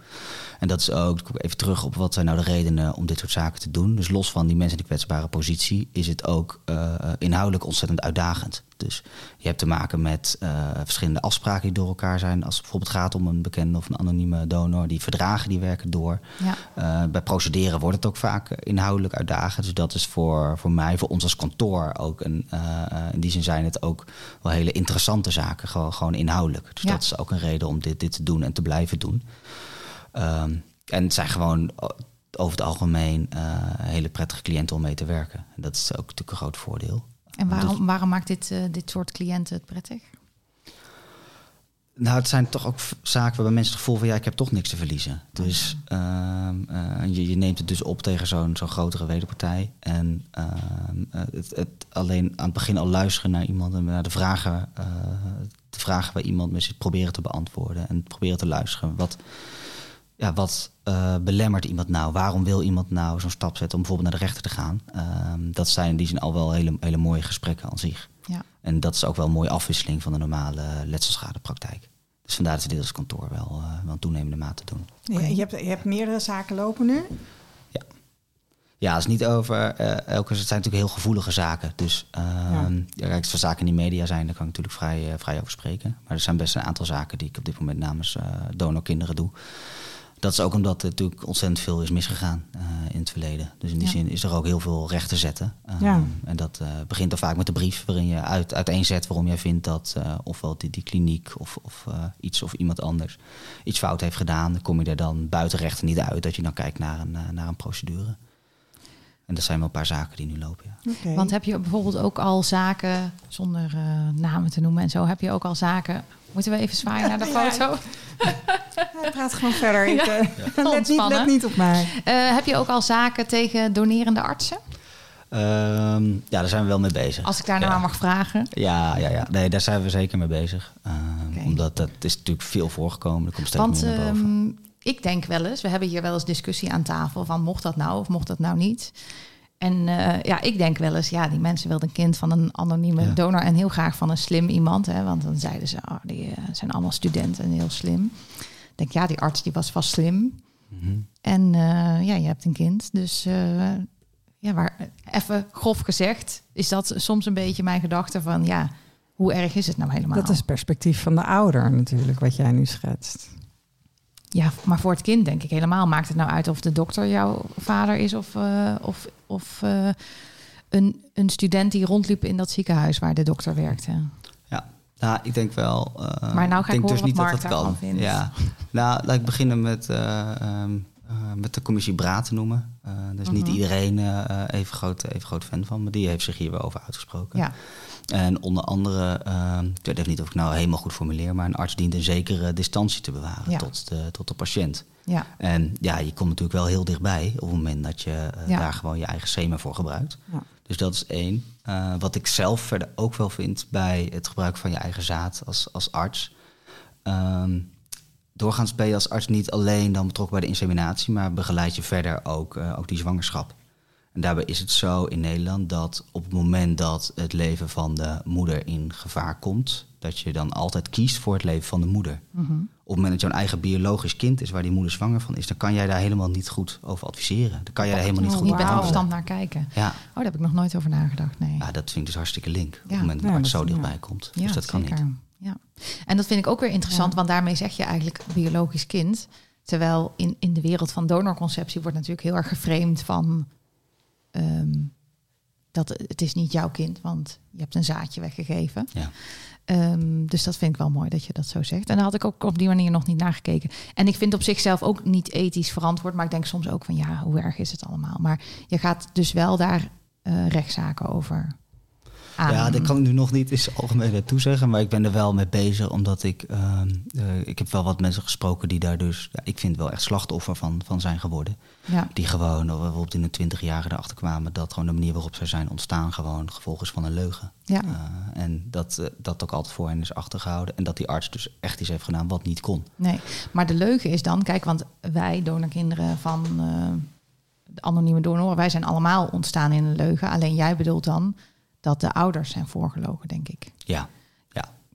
En dat is ook, ik kom even terug op wat zijn nou de redenen om dit soort zaken te doen. Dus los van die mensen in die kwetsbare positie is het ook eh, inhoudelijk ontzettend uitdagend. Dus je hebt te maken met eh, verschillende afspraken die door elkaar zijn. Als het bijvoorbeeld gaat om een bekende of een anonieme donor. Die verdragen die werken door. Ja, Eh, bij procederen wordt het ook vaak inhoudelijk uitdagend. Dus dat is voor, voor mij, voor ons als kantoor ook een. eh, in die zin zijn het ook wel hele interessante zaken, gewoon, gewoon inhoudelijk. Dus Ja. dat is ook een reden om dit, dit te doen en te blijven doen. Ehm, en het zijn gewoon over het algemeen hele prettige cliënten om mee te werken. En dat is ook natuurlijk een groot voordeel. En Dus- waarom, waarom maakt dit, eh, dit soort cliënten het prettig? Nou, het zijn toch ook zaken waarbij mensen het gevoel van ja, ik heb toch niks te verliezen. Dus ehm, eh, je, je neemt het dus op tegen zo'n zo'n grotere wederpartij. En ehm, eh, het, het alleen aan het begin al luisteren naar iemand en naar de vragen, de vragen waar iemand mee zit proberen te beantwoorden. En proberen te luisteren. Wat, ja, wat eh, belemmert iemand nou? Waarom wil iemand nou zo'n stap zetten om bijvoorbeeld naar de rechter te gaan? Ehm, dat zijn in die zin al wel hele, hele mooie gesprekken aan zich. Ja. En dat is ook wel een mooie afwisseling van de normale letselschadepraktijk. Dus vandaar dat we dit als kantoor wel, eh, wel een toenemende mate doen. Je, je, hebt, je hebt meerdere zaken lopen nu. Ja, het is niet over eh, elke. Het zijn natuurlijk heel gevoelige zaken. Dus ehm ja. als er zaken in die media zijn, daar kan ik natuurlijk vrij, vrij over spreken. Maar er zijn best een aantal zaken die ik op dit moment namens donorkinderen doe. Dat is ook omdat er natuurlijk ontzettend veel is misgegaan eh, in het verleden. Dus in die Ja. zin is er ook heel veel recht te zetten. Ehm, Ja. En dat eh, begint dan vaak met de brief waarin je uit, uiteenzet waarom jij vindt dat eh, ofwel die, die kliniek of, of iets of iemand anders iets fout heeft gedaan. Dan kom je er dan buiten rechten niet uit dat je dan kijkt naar een, naar een procedure. En dat zijn wel een paar zaken die nu lopen. Ja. Want heb je bijvoorbeeld ook al zaken, zonder eh, namen te noemen en zo, heb je ook al zaken. Moeten we even zwaaien naar de Ja. foto? *laughs* Hij praat gewoon verder. Ik, Ja. eh, *laughs* let, niet, let niet op mij. Eh, heb je ook al zaken tegen donerende artsen? Ehm, ja, daar zijn we wel mee bezig. Als ik daar nou ja. aan mag vragen. Ja, ja, ja. Nee, daar zijn we zeker mee bezig. Ehm. Omdat dat is natuurlijk veel voorgekomen. Er komt steeds Want meer naar boven. ehm, ik denk wel eens, we hebben hier wel eens discussie aan tafel van mocht dat nou of mocht dat nou niet. En eh, ja, ik denk wel eens, ja, die mensen wilden een kind van een anonieme Ja. donor en heel graag van een slim iemand. Hè, want dan zeiden ze, oh, die eh, zijn allemaal studenten en heel slim. Ik denk, ja, die arts die was vast slim. Mhm. En eh, ja, je hebt een kind. Dus eh, ja, waar, even grof gezegd, is dat soms een beetje mijn gedachte van ja, hoe erg is het nou helemaal? Dat is het perspectief van de ouder natuurlijk, wat jij nu schetst. Ja, maar voor het kind denk ik helemaal. Maakt het nou uit of de dokter jouw vader is of, eh, of, of eh, een, een student die rondliep in dat ziekenhuis waar de dokter werkte? Nou, ik denk wel. eh, Maar nou ga ik denk dus niet Mark dat dat kan. vindt. Ja. *laughs* Nou, laat ik beginnen met, eh, ehm, eh, met de commissie Braat te noemen. Daar is niet Mhm. iedereen even, groot, even groot fan van, maar die heeft zich hier wel over uitgesproken. Ja, En onder andere, ehm, ik weet even niet of ik nou helemaal goed formuleer, maar een arts dient een zekere distantie te bewaren Ja. tot, de, tot de patiënt. ja, En ja, je komt natuurlijk wel heel dichtbij op het moment dat je eh, Ja. daar gewoon je eigen semen voor gebruikt. Ja. Dus dat is één. Eh, wat ik zelf verder ook wel vind bij het gebruik van je eigen zaad als, als arts. Ehm, doorgaans ben je als arts niet alleen dan betrokken bij de inseminatie, maar begeleid je verder ook, eh, ook die zwangerschap. En daarbij is het zo in Nederland dat op het moment dat het leven van de moeder in gevaar komt, dat je dan altijd kiest voor het leven van de moeder. mhm. Op het moment dat jouw eigen biologisch kind is waar die moeder zwanger van is, dan kan jij daar helemaal niet goed over adviseren. Dan kan jij daar helemaal niet goed niet wauw. behandelen. afstand naar kijken. Ja, Oh, daar heb ik nog nooit over nagedacht. Nee. ja, dat vind ik dus hartstikke link. Op het moment dat Ja, dat- zo dichtbij komt. Ja, dus dat kan zeker. niet. Ja. En dat vind ik ook weer interessant, want daarmee zeg je eigenlijk biologisch kind. Terwijl in, in de wereld van donorconceptie wordt natuurlijk heel erg geframed van ehm, dat het is niet jouw kind, want je hebt een zaadje weggegeven. Ja. Ehm, dus dat vind ik wel mooi dat je dat zo zegt. En daar had ik ook op die manier nog niet naar gekeken. En ik vind op zichzelf ook niet ethisch verantwoord, maar ik denk soms ook van ja, hoe erg is het allemaal? Maar je gaat dus wel daar eh, rechtszaken over aan. Ja, dat kan ik nu nog niet zijn algemeen toezeggen. Maar ik ben er wel mee bezig, omdat ik... ehm, eh, ik heb wel wat mensen gesproken die daar dus... Ja, ik vind wel echt slachtoffer van, van zijn geworden. Ja, Die gewoon, of bijvoorbeeld in de twintig jaren erachter kwamen... dat gewoon de manier waarop zij zijn ontstaan gewoon gevolg is van een leugen. ja. Eh, en dat eh, dat ook altijd voor hen is achtergehouden. En dat die arts dus echt iets heeft gedaan wat niet kon. Nee, maar de leugen is dan, kijk, want wij donorkinderen van eh, de anonieme donoren, wij zijn allemaal ontstaan in een leugen. Alleen jij bedoelt dan dat de ouders zijn voorgelogen, denk ik. Ja,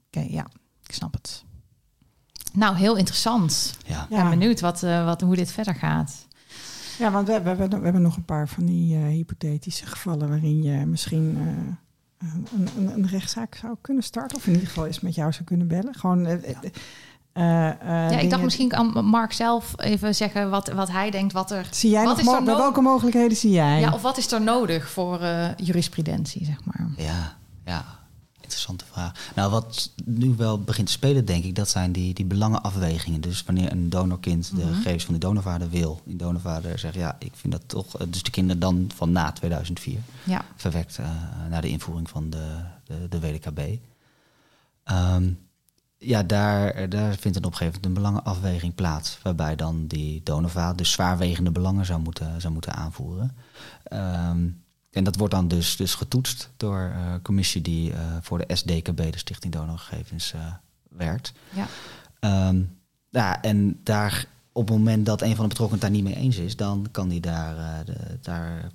Oké, ja, ik snap het. Nou, heel interessant. ja. Ik ben benieuwd wat, eh, wat, hoe dit verder gaat. Ja, want we, we, hebben, we hebben nog een paar van die eh, hypothetische gevallen waarin je misschien eh, een, een, een rechtszaak zou kunnen starten. Of in ieder geval eens met jou zou kunnen bellen. Gewoon. Eh, eh, ja, ik dacht misschien kan Mark zelf even zeggen wat, wat hij denkt, wat er... Zie jij wat nog is er welke mogelijkheden zie jij? Ja, of wat is er nodig voor eh, jurisprudentie, zeg maar? Ja, ja. Interessante vraag. Nou, wat nu wel begint te spelen, denk ik, dat zijn die, die belangenafwegingen. Dus wanneer een donorkind de Mhm. gegevens van die donorvader wil. Die donorvader zegt, ja, ik vind dat toch... Dus de kinderen dan van na 2004 Ja, verwekt eh naar de invoering van de, de, de WDKB. Ehm, ja, daar, daar vindt een op een gegeven moment een belangenafweging plaats. Waarbij dan die donorvader dus zwaarwegende belangen zou moeten, zou moeten aanvoeren. Ehm, en dat wordt dan dus, dus getoetst door eh, commissie die eh, voor de SDKB, de Stichting Donorgegevens, eh, werkt. ja, Ehm, ja, en daar op het moment dat een van de betrokkenen daar niet mee eens is, dan kan die daar, eh, de, daar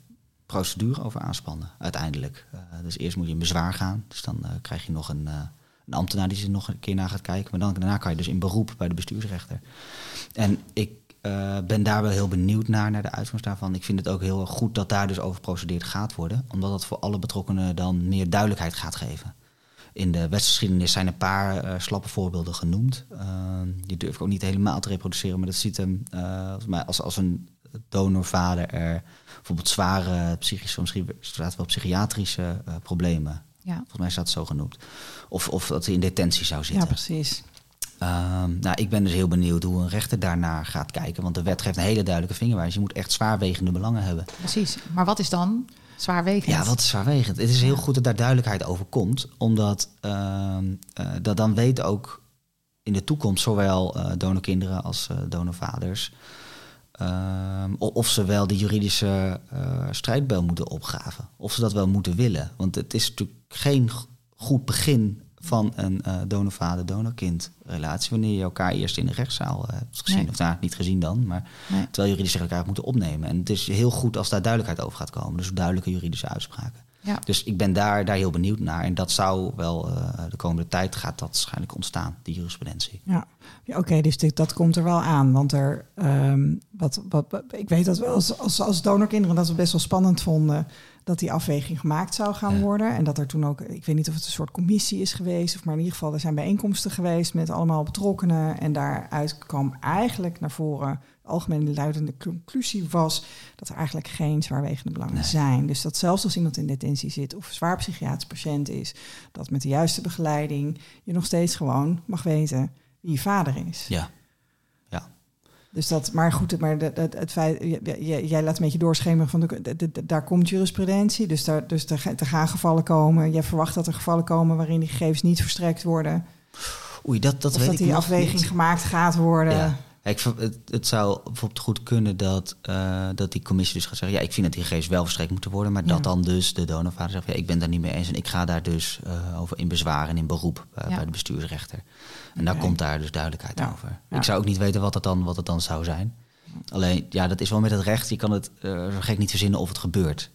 procedure over aanspannen, uiteindelijk. Eh, dus eerst moet je in bezwaar gaan. Dus dan eh, krijg je nog een, eh, een ambtenaar die er nog een keer naar gaat kijken. Maar dan, daarna kan je dus in beroep bij de bestuursrechter. En ik eh, ben daar wel heel benieuwd naar, naar de uitkomst daarvan. Ik vind het ook heel goed dat daar dus over geprocedeerd gaat worden. Omdat dat voor alle betrokkenen dan meer duidelijkheid gaat geven. In de wetsgeschiedenis zijn een paar eh, slappe voorbeelden genoemd. Eh, die durf ik ook niet helemaal te reproduceren, maar dat ziet hem eh, als, als een donorvader er bijvoorbeeld zware psychische, misschien wel psychiatrische problemen. Ja. Volgens mij staat het zo genoemd. Of, of dat hij in detentie zou Ja, zitten. precies. Ehm, nou, ik ben dus heel benieuwd hoe een rechter daarnaar gaat kijken. Want de wet geeft een hele duidelijke vingerwijs. Je moet echt zwaarwegende belangen hebben. Precies. Maar wat is dan zwaarwegend? Ja, wat is zwaarwegend? Het is heel goed dat daar duidelijkheid over komt. Omdat ehm, eh, dat dan weet ook in de toekomst zowel eh donorkinderen als eh, donorvaders... ehm, of ze wel de juridische eh, strijdbel moeten opgraven. Of ze dat wel moeten willen. Want het is natuurlijk geen goed begin van een eh donorvader-donorkind relatie... wanneer je elkaar eerst in de rechtszaal eh, hebt gezien. Nee. Of nou, niet gezien dan, maar Nee. terwijl juridisch elkaar moeten opnemen. En het is heel goed als daar duidelijkheid over gaat komen. Dus duidelijke juridische uitspraken. Ja. Dus ik ben daar, daar heel benieuwd naar. En dat zou wel eh, de komende tijd gaat dat waarschijnlijk ontstaan, die jurisprudentie. Ja, ja oké, dus dit, dat komt er wel aan. Want er, ehm, wat wat, ik weet dat we als, als, als donorkinderen dat we best wel spannend vonden dat die afweging gemaakt zou gaan Ja. worden. En dat er toen ook, ik weet niet of het een soort commissie is geweest, of maar in ieder geval er zijn bijeenkomsten geweest met allemaal betrokkenen. En daaruit kwam eigenlijk naar voren, algemene luidende conclusie was dat er eigenlijk geen zwaarwegende belangen Nee. zijn. Dus dat zelfs als iemand in detentie zit of zwaar psychiatrisch patiënt is, dat met de juiste begeleiding je nog steeds gewoon mag weten wie je vader is. Ja. Dus dat, maar goed, maar het, het, het feit, jij laat een beetje doorschemeren van de, de- de- daar komt jurisprudentie, dus, daar, dus er, ga- er gaan gevallen komen. Jij verwacht dat er gevallen komen waarin die gegevens niet verstrekt worden, Oei, dat, dat of weet dat ik die afweging niet. gemaakt gaat worden. Ja. Ik, het, het zou bijvoorbeeld goed kunnen dat, eh, dat die commissie dus gaat zeggen... ja, ik vind dat die gegevens wel verstrekt moeten worden... maar Ja. dat dan dus de donorvader zegt... ja, ik ben daar niet mee eens en ik ga daar dus eh, over in bezwaar en in beroep... eh, Ja. bij de bestuursrechter. En dan Oké. komt daar dus duidelijkheid Ja. over. Ik zou ook niet weten wat het, dan, wat het dan zou zijn. Alleen, ja, dat is wel met het recht. Je kan het gek niet verzinnen of het gebeurt.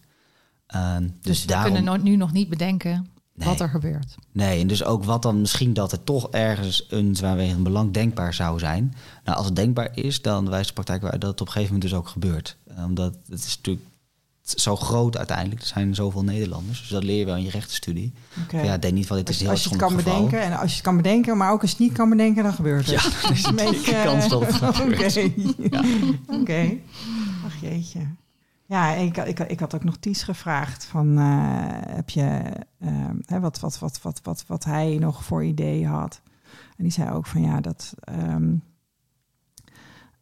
Ehm, dus Dus we daarom... kunnen nu nog niet bedenken Nee. wat er gebeurt. Nee, en dus ook wat dan misschien dat er toch ergens een zwaarwegend belang denkbaar zou zijn. Nou, als het denkbaar is, dan wijst de praktijk uit dat het op een gegeven moment dus ook gebeurt. Eh, Omdat het is natuurlijk zo groot uiteindelijk. Er zijn zoveel Nederlanders. Dus dat leer je wel in je rechtenstudie. Oké. Ja, denk niet van dit is heel als je het kan geval. bedenken, en als je het kan bedenken, maar ook als je het niet kan bedenken, dan gebeurt het. Ja, dus een beetje. kans dat het. *laughs* Oké. Oké. Ach jeetje. Ja, ik, ik, ik had ook nog Ties gevraagd van eh, heb je eh, hè, wat, wat, wat, wat, wat, wat hij nog voor ideeën had. En die zei ook van ja, dat ehm,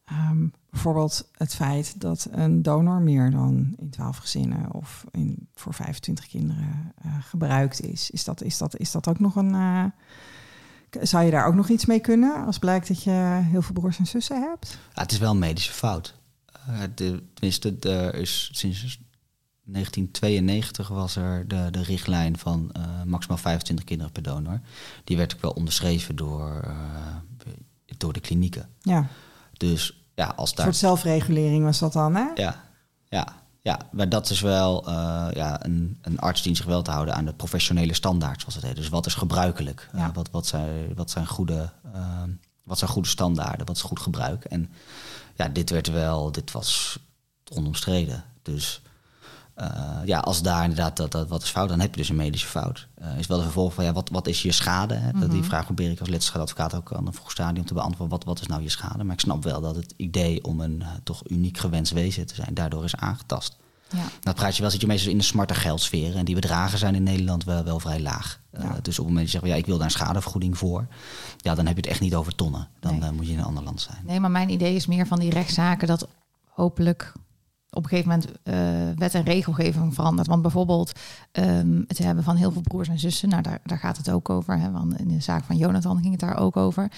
ehm, bijvoorbeeld het feit dat een donor meer dan in 12 gezinnen of in, voor 25 kinderen eh, gebruikt is. Is dat, is, dat, is dat ook nog een. eh, zou je daar ook nog iets mee kunnen als blijkt dat je heel veel broers en zussen hebt? Ja, het is wel een medische fout. Eh, de, tenminste, er is sinds 1992 was er de, de richtlijn van eh, maximaal 25 kinderen per donor. Die werd ook wel onderschreven door, eh, door de klinieken. Ja, Dus ja, als een daar. soort zelfregulering was dat dan, hè? Ja, ja, ja, maar dat is wel ja, een, een arts die zich wel te houden aan de professionele standaard, zoals het heet. Dus wat is gebruikelijk? Ja. wat, wat, zijn, wat, zijn goede, wat zijn goede standaarden? Wat is goed gebruik? En ja, dit werd wel, dit was onomstreden. Dus eh, ja, als daar inderdaad dat, dat wat is fout, dan heb je dus een medische fout. Eh, is wel de vervolg van ja, wat, wat is je schade? Hè? Die vraag probeer ik als letterschadadvocaat ook aan een vroeg stadium te beantwoorden. Wat, wat is nou je schade? Maar ik snap wel dat het idee om een eh, toch uniek gewenst wezen te zijn, daardoor is aangetast. Ja. Dan praat je wel, zit je meestal in de smarte geldsfeer. En die bedragen zijn in Nederland wel, wel vrij laag. Eh, dus op het moment dat je zegt, ja, ik wil daar een schadevergoeding voor. Ja, dan heb je het echt niet over tonnen. Dan Nee. eh, moet je in een ander land zijn. Nee, maar mijn idee is meer van die rechtszaken dat hopelijk op een gegeven moment eh, wet en regelgeving verandert. Want bijvoorbeeld ehm, het hebben van heel veel broers en zussen, nou daar, daar gaat het ook over. Hè, want in de zaak van Jonathan ging het daar ook over.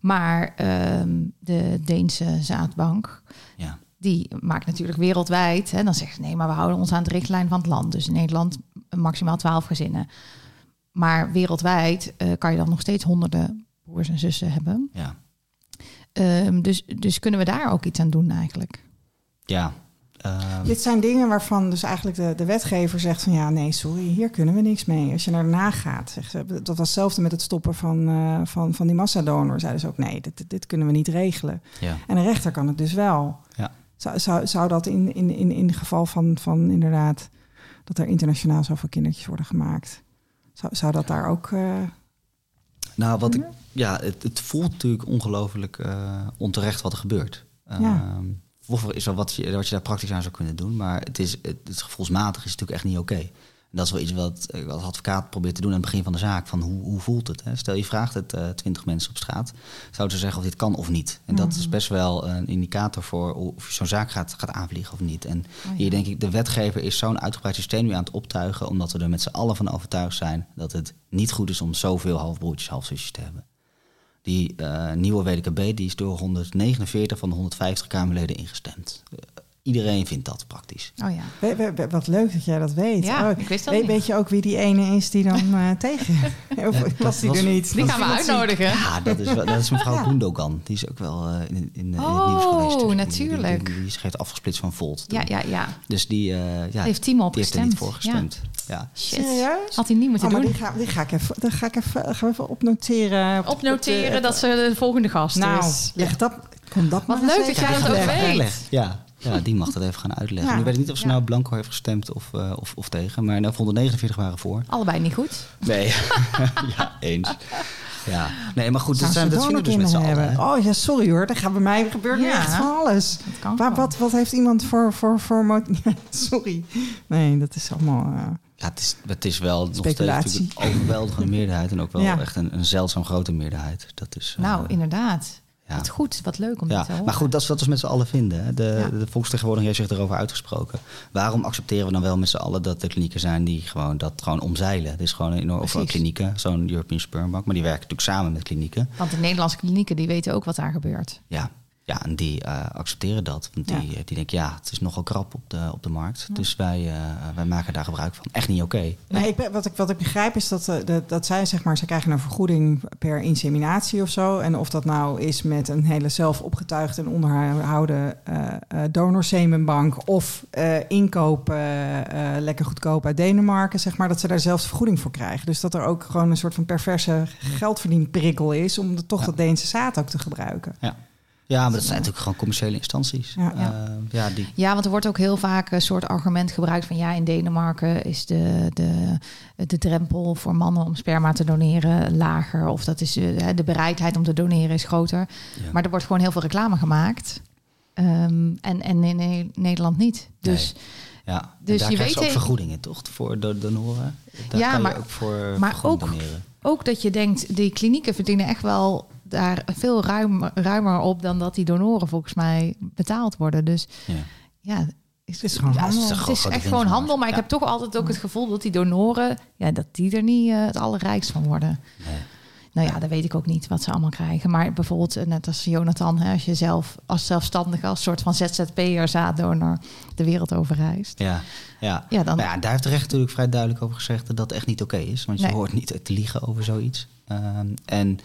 Maar ehm, de Deense zaadbank, Ja. Die maakt natuurlijk wereldwijd. Hè, dan zegt ze nee, maar we houden ons aan de richtlijn van het land. Dus in Nederland maximaal 12 gezinnen. Maar wereldwijd eh, kan je dan nog steeds honderden broers en zussen hebben. Ja. Ehm, dus, dus kunnen we daar ook iets aan doen eigenlijk? Ja. ehm, Dit zijn dingen waarvan dus eigenlijk de, de wetgever zegt van ja, nee, sorry, hier kunnen we niks mee. Als je erna gaat, zegt ze, dat was hetzelfde met het stoppen van, eh, van, van die massadonor. Zeiden ze ook nee, dit, dit kunnen we niet regelen. ja. En een rechter kan het dus wel. Ja. Zou, zou, zou dat in, in, in, in het geval van, van inderdaad dat er internationaal zoveel kindertjes worden gemaakt, zou, zou dat daar ook. eh, Nou, wat ik, ja, het, het voelt natuurlijk ongelooflijk eh, onterecht wat er gebeurt. Ja. Ehm, is wel wat je, wat je daar praktisch aan zou kunnen doen, maar het, is, het, het gevoelsmatig is natuurlijk echt niet oké. En dat is wel iets wat ik als advocaat probeer te doen aan het begin van de zaak. Van hoe, hoe voelt het? Hè? Stel je vraagt het eh, twintig mensen op straat. Zouden ze zeggen of dit kan of niet? En dat is best wel een indicator voor of je zo'n zaak gaat, gaat aanvliegen of niet. En ja. hier denk ik, de wetgever is zo'n uitgebreid systeem nu aan het optuigen. Omdat we er met z'n allen van overtuigd zijn dat het niet goed is om zoveel halfbroertjes, halfzusjes te hebben. Die eh, nieuwe WDKB die is door 149 van de 150 Kamerleden ingestemd. Eh, iedereen vindt dat praktisch. Oh ja. we- we- we- wat leuk dat jij dat weet. Ja, Oh, ik wist dat weet, niet. weet je ook wie die ene is die dan *laughs* eh, tegen? *laughs* Of dat was die was- er niet? Die gaan we uitnodigen. Ja, dat is, wel, dat is mevrouw *laughs* Ja. Gundogan. Die is ook wel eh, in, in, in het Oh, nieuws geweest. Dus die- natuurlijk. Die, die, afgesplitst van Volt. Ja, ja, ja. Dus die, eh, ja, Heeft Timo op die heeft er niet voor gestemd. Ja. Shit. Serieus? Had hij niet moeten Oh, maar doen. die ga, die ga ik even, die ga ik even, gaan we even opnoteren. Op- Opnoteren op de- dat ze de volgende gast Nou, is. leg dat, Kom dat Wat maar leuk dat jij dat ook weet. Ja, ja, die mag dat even gaan uitleggen. Ja. Nu weet ik niet of ze Ja. nou blanco heeft gestemd of, eh, of, of tegen. Maar nou, 149 waren voor. Allebei niet goed. Nee, *laughs* *laughs* ja, eens. Ja, nee, maar goed, dat, zijn, dat zien we dus met z'n allen. Oh ja, sorry hoor. Er gaat bij mij gebeurt nu Ja. echt van alles. Maar wat, wat heeft iemand voor... voor, voor *laughs* sorry. Nee, dat is allemaal... eh, Ja, het is, het is wel nog steeds natuurlijk een overweldigende meerderheid. En ook wel echt een, een zeldzaam grote meerderheid. Dat is, eh, Nou, inderdaad. Ja. Wat goed, wat leuk om Ja, te horen. maar goed, dat is wat we met z'n allen vinden. hè. De, Ja. de volksvertegenwoordiger heeft zich erover uitgesproken. Waarom accepteren we dan wel met z'n allen dat er klinieken zijn die gewoon dat gewoon omzeilen? Het is gewoon een enorm of Precies. klinieken, zo'n European Sperm Bank, maar die werken natuurlijk samen met klinieken. Want de Nederlandse klinieken die weten ook wat daar gebeurt. Ja, ja en die eh, accepteren dat. Want die, Ja. die denken, ja, het is nogal krap op de, op de markt. Dus wij, eh, wij maken daar gebruik van. Echt niet oké. Nee, ik, ben- wat, ik, wat ik begrijp is dat, eh, dat, dat zij, zeg maar, ze krijgen een vergoeding per inseminatie of zo. En of dat nou is met een hele zelf opgetuigde en onderhouden donorsemenbank of inkoop lekker goedkoop uit Denemarken, zeg maar, dat ze daar zelfs vergoeding voor krijgen. Dus dat er ook gewoon een soort van perverse geldverdienprikkel is om de, toch dat Deense zaad ook te gebruiken. Ja, maar dat zijn natuurlijk gewoon commerciële instanties. Ja. Eh, ja, die, Ja, want er wordt ook heel vaak een soort argument gebruikt van ja, in Denemarken is de, de, de drempel voor mannen om sperma te doneren lager. Of dat is eh, de bereidheid om te doneren is groter. ja. Maar er wordt gewoon heel veel reclame gemaakt. Ehm, en, en in Ne- Nederland niet. Dus Ja, Dus daar je weet ook het- vergoedingen, toch? Voor de donoren. Daar Ja, kan maar- je ook voor maar ook- doneren. ook dat je denkt, die klinieken verdienen echt wel daar veel ruim, ruimer op dan dat die donoren volgens mij betaald worden. Dus Ja. ja, Het is gewoon Ja, het is handel. toch- Het is echt gewoon handel, maar ik heb toch altijd ook het gevoel dat die donoren, ja, dat die er niet eh, het allerrijkst van worden. Nee. Nou ja, dat weet ik ook niet wat ze allemaal krijgen. Maar bijvoorbeeld, eh, net als Jonathan, hè, als je zelf als zelfstandige, als soort van ZZP'er, zaaddonor de wereld over reist. Ja, ja. Ja, dan, Nou ja, daar heeft de rechter natuurlijk vrij duidelijk over gezegd dat dat echt niet oké is. Want je Nee. hoort niet te liegen over zoiets. Ehm, en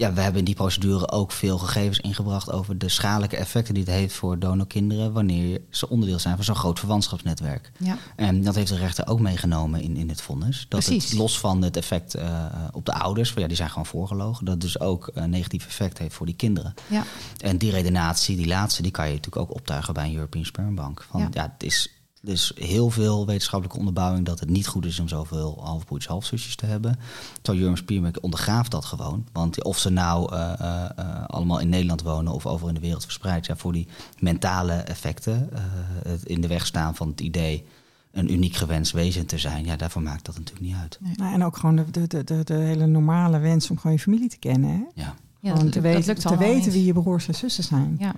ja, we hebben in die procedure ook veel gegevens ingebracht over de schadelijke effecten die het heeft voor donorkinderen wanneer ze onderdeel zijn van zo'n groot verwantschapsnetwerk. ja, En dat heeft de rechter ook meegenomen in, in het vonnis. Dat Precies. het los van het effect eh, op de ouders, van ja, die zijn gewoon voorgelogen, dat dus ook een negatief effect heeft voor die kinderen. ja, En die redenatie, die laatste, die kan je natuurlijk ook optuigen bij een European Sperm Bank. Van, Ja. ja. het is dus heel veel wetenschappelijke onderbouwing dat het niet goed is om zoveel halfbroertjes, halfzusjes te hebben. Terwijl European Sperm Bank ondergraaft dat gewoon. Want of ze nou eh, eh, eh, allemaal in Nederland wonen of over in de wereld verspreid, ja, voor die mentale effecten, eh, het in de weg staan van het idee een uniek gewenst wezen te zijn, ja, daarvoor maakt dat natuurlijk niet uit. Nou, en ook gewoon de, de, de, de, hele normale wens om gewoon je familie te kennen. Hè? Ja. ja dat, te weten, lukt te allemaal weten niet. wie je broers en zussen zijn. Ja,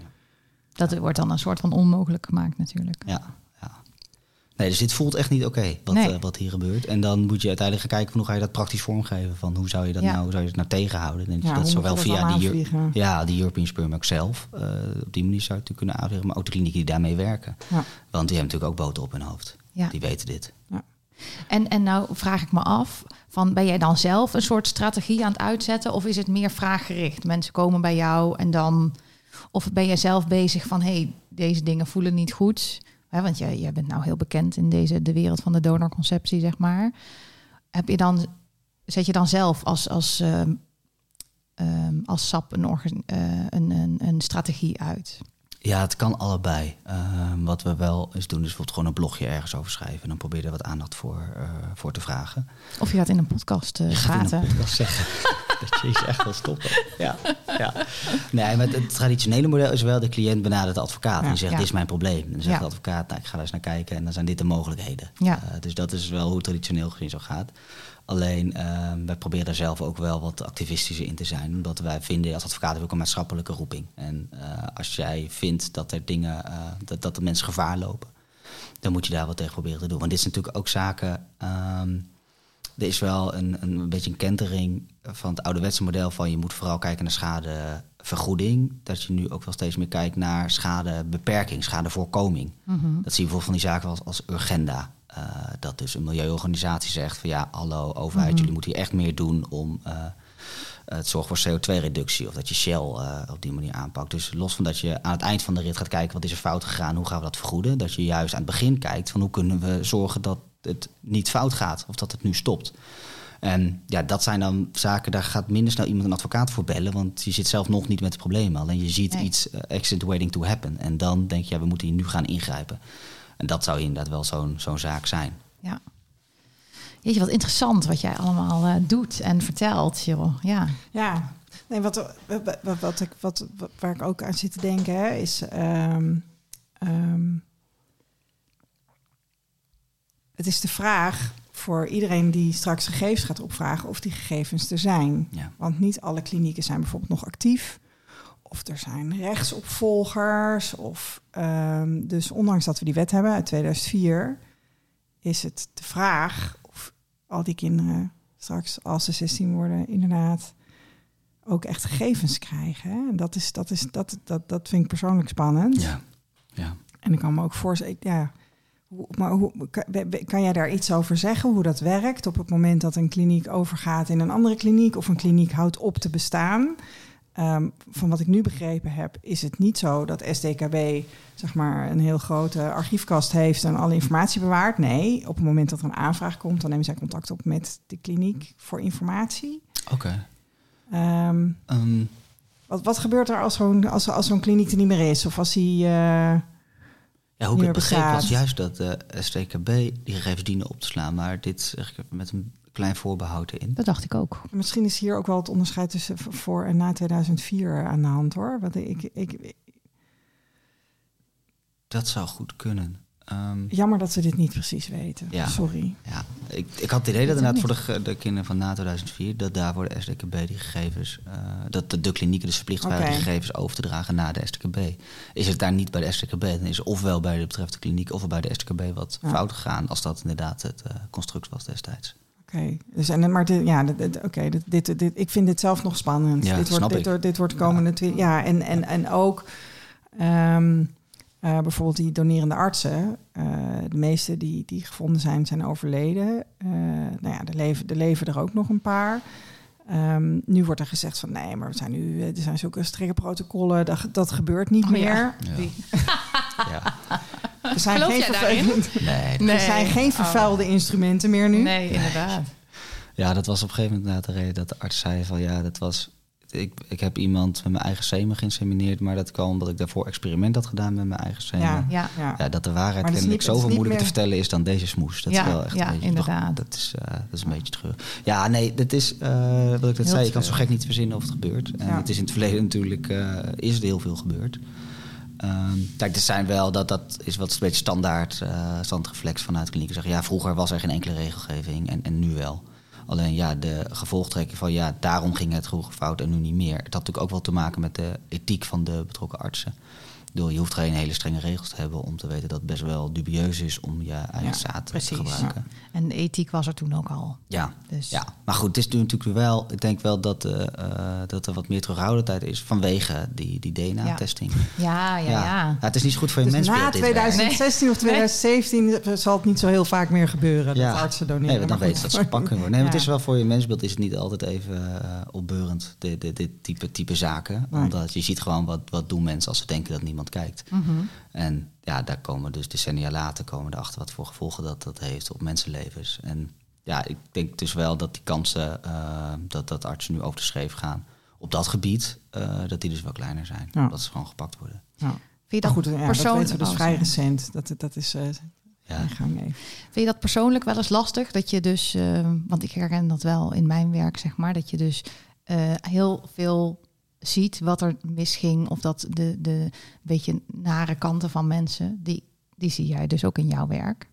dat wordt dan een soort van onmogelijk gemaakt natuurlijk. Ja. Nee, dus dit voelt echt niet oké wat, Nee. eh, wat hier gebeurt. En dan moet je uiteindelijk gaan kijken hoe ga je dat praktisch vormgeven. Van hoe zou je dat Ja. nou, hoe zou je het nou tegenhouden? En Ja, dat zowel je dat via die, ja, die European Sperm Bank zelf. eh, op die manier zou je het natuurlijk kunnen aanvliegen. Maar ook de klinieken die daarmee werken. Ja. Want die hebben natuurlijk ook boter op hun hoofd. Ja. Die weten dit. En, en nou vraag ik me af, van, ben jij dan zelf een soort strategie aan het uitzetten? Of is het meer vraaggericht? Mensen komen bij jou en dan... Of ben jij zelf bezig van, hé, hey, deze dingen voelen niet goed? Want jij, jij bent nou heel bekend in deze, de wereld van de donorconceptie, zeg maar. Heb je dan, zet je dan zelf als, als, ehm, ehm, als SAP een, eh, een, een, een strategie uit? Ja, het kan allebei. Ehm, wat we wel eens doen, is bijvoorbeeld gewoon een blogje ergens over schrijven. En dan probeer je er wat aandacht voor, eh, voor te vragen. Of je gaat in een podcast in een podcast *laughs* zeggen dat je iets echt wil stoppen. Ja, ja. Nee, maar het traditionele model is wel de cliënt benadert de advocaat. Ja. En zegt, Ja. dit is mijn probleem. En dan zegt de advocaat, nou, ik ga daar eens naar kijken. En dan zijn dit de mogelijkheden. Ja. Eh, dus dat is wel hoe het traditioneel gezien zo gaat. Alleen, ehm, wij proberen daar zelf ook wel wat activistischer in te zijn. Omdat wij vinden, als advocaat ook een maatschappelijke roeping. En eh, als jij vindt dat er dingen, eh, dat, dat de mensen gevaar lopen... dan moet je daar wat tegen proberen te doen. Want dit zijn natuurlijk ook zaken... ehm, er is wel een, een, een beetje een kentering van het ouderwetse model van je moet vooral kijken naar schadevergoeding. Dat je nu ook wel steeds meer kijkt naar schadebeperking, schadevoorkoming. Mhm. Dat zie je bijvoorbeeld van die zaken als, als Urgenda. Eh, dat dus een milieuorganisatie zegt van ja, hallo overheid, Mhm. jullie moeten hier echt meer doen om eh, het zorgen voor CO2-reductie. Of dat je Shell eh, op die manier aanpakt. Dus los van dat je aan het eind van de rit gaat kijken wat is er fout gegaan, hoe gaan we dat vergoeden. Dat je juist aan het begin kijkt van hoe kunnen we zorgen dat het niet fout gaat of dat het nu stopt. En ja, dat zijn dan zaken, daar gaat minder snel iemand een advocaat voor bellen. Want je zit zelf nog niet met het probleem. Alleen je ziet Nee. iets accident waiting to happen. En dan denk je, ja, we moeten hier nu gaan ingrijpen. En dat zou inderdaad wel zo'n zo'n zaak zijn. Ja. Jeetje, wat interessant wat jij allemaal uh, doet en vertelt, joh. Ja. Ja, nee, wat, wat, wat, ik, wat, wat, waar ik ook aan zit te denken hè, is. Um, um, het is de vraag voor iedereen die straks gegevens gaat opvragen of die gegevens er zijn. Ja. Want niet alle klinieken zijn bijvoorbeeld nog actief. Of er zijn rechtsopvolgers. Of, um, dus ondanks dat we die wet hebben uit 2004, is het de vraag of al die kinderen straks, als ze 16 worden, inderdaad ook echt gegevens krijgen. Hè? En dat, is, dat, is, dat, dat, dat vind ik persoonlijk spannend. Ja. ja. En ik kan me ook voorstellen, ja, maar hoe, kan, kan jij daar iets over zeggen, hoe dat werkt op het moment dat een kliniek overgaat in een andere kliniek of een kliniek houdt op te bestaan? Um, van wat ik nu begrepen heb, is het niet zo dat SDKB zeg maar een heel grote archiefkast heeft en alle informatie bewaart. Nee, op het moment dat er een aanvraag komt, dan nemen zij contact op met de kliniek voor informatie. Oké. Okay. Um, um, wat, wat gebeurt er als zo'n als, als zo'n kliniek er niet meer is? Of als hij. Uh, ja, hoe ik het begreep was juist dat de STKB die gegevens dienen op te slaan. Maar dit zeg ik met een klein voorbehoud in. Dat dacht ik ook. Misschien is hier ook wel het onderscheid tussen voor en na 2004 aan de hand hoor. Want ik, ik, dat zou goed kunnen. Um, Jammer dat ze dit niet precies weten. Ja, Sorry. Ja, ik, ik had het idee dat inderdaad voor de, de kinderen van na 2004... dat daar voor de SDKB die gegevens... Uh, dat de, de klinieken dus verplicht waren die gegevens over te dragen naar de SDKB. Is het daar niet bij de SDKB, dan is ofwel bij de betreffende kliniek... of bij de SDKB wat Ja. fout gegaan... als dat inderdaad het uh, construct was destijds. Oké, dus en maar dit, ja, dit- dit, oké, dit, dit, dit, ik vind dit zelf nog spannend. Ja, dit, snap wordt, dit, wordt, dit wordt de komende twee, ja, en, en, en ook ehm, eh, bijvoorbeeld die donerende artsen. eh, de meeste die, die gevonden zijn, zijn overleden. Eh, nou ja, er leven, er leven er ook nog een paar. Ehm, nu wordt er gezegd van nee, maar we zijn nu, er zijn zulke strenge protocollen, dat, dat gebeurt niet Oh ja. meer. Ja. Ja. *laughs* Er zijn Geloof geen, jij daarin? vervuilde- *laughs* Nee, Nee. er zijn geen Oh. vervuilde instrumenten meer nu. Nee, inderdaad. Ja, dat was op een gegeven moment inderdaad de reden dat de arts zei van ja, dat was. Ik, ik heb iemand met mijn eigen semen geïnsemineerd, maar dat kwam omdat ik daarvoor experiment had gedaan met mijn eigen semen. Ja, Ja. ja. Dat de waarheid kennelijk niet- zoveel moeilijker te vertellen is dan deze smoes. Dat Ja, is wel echt ja, een beetje, inderdaad. Dat is, eh, dat is een beetje treurig. Ja, nee, dat is, eh, wat ik net zei, je kan zo gek niet verzinnen of het gebeurt. En Ja. het is in het verleden natuurlijk, eh, is er heel veel gebeurd. Ehm, kijk, er zijn wel, dat, dat is wat een beetje standaard, eh standreflex vanuit klinieken. Zeggen, ja, vroeger was er geen enkele regelgeving en, en nu wel. Alleen ja, de gevolgtrekking van ja, daarom ging het vroeger fout en nu niet meer. Het had natuurlijk ook wel te maken met de ethiek van de betrokken artsen. Bedoel, je hoeft geen hele strenge regels te hebben om te weten dat het best wel dubieus is om je eigen Ja, zaad precies. te gebruiken. En de ethiek was er toen ook al. Ja. Dus ja, maar goed, het is nu natuurlijk wel, ik denk wel dat, eh, eh, dat er wat meer terughoudendheid is vanwege die, die DNA-testing. ja, ja, ja. het is niet zo goed voor je Dus mensbeeld. na dit werk. 2016 of 2017 zal het niet zo heel vaak meer gebeuren Ja. dat artsen doneren. Nee, want dan Maar weet je goed. dat ze gepakt kunnen worden. Nee, het is wel voor je mensbeeld is het niet altijd even eh, opbeurend, dit, dit, dit type, type zaken. Nee. Omdat je ziet gewoon wat, wat doen mensen als ze denken dat niemand kijkt. Mhm. En ja, daar komen dus decennia later komen erachter wat voor gevolgen dat, dat heeft op mensenlevens. En ja, ik denk dus wel dat die kansen eh, dat, dat artsen nu over de schreef gaan op dat gebied, eh, dat die dus wel kleiner zijn. Ja. Dat ze gewoon gepakt worden. Ja. Vind je Maar dat goed, ja, dat persoonlijk... weten we dus vrij recent. Dat, dat is eh Ja. gang even. Vind je dat persoonlijk wel eens lastig? Dat je dus, want ik herken dat wel in mijn werk, zeg maar, dat je dus eh, heel veel ziet wat er misging. Of dat de, de beetje nare kanten van mensen, die, die zie jij dus ook in jouw werk.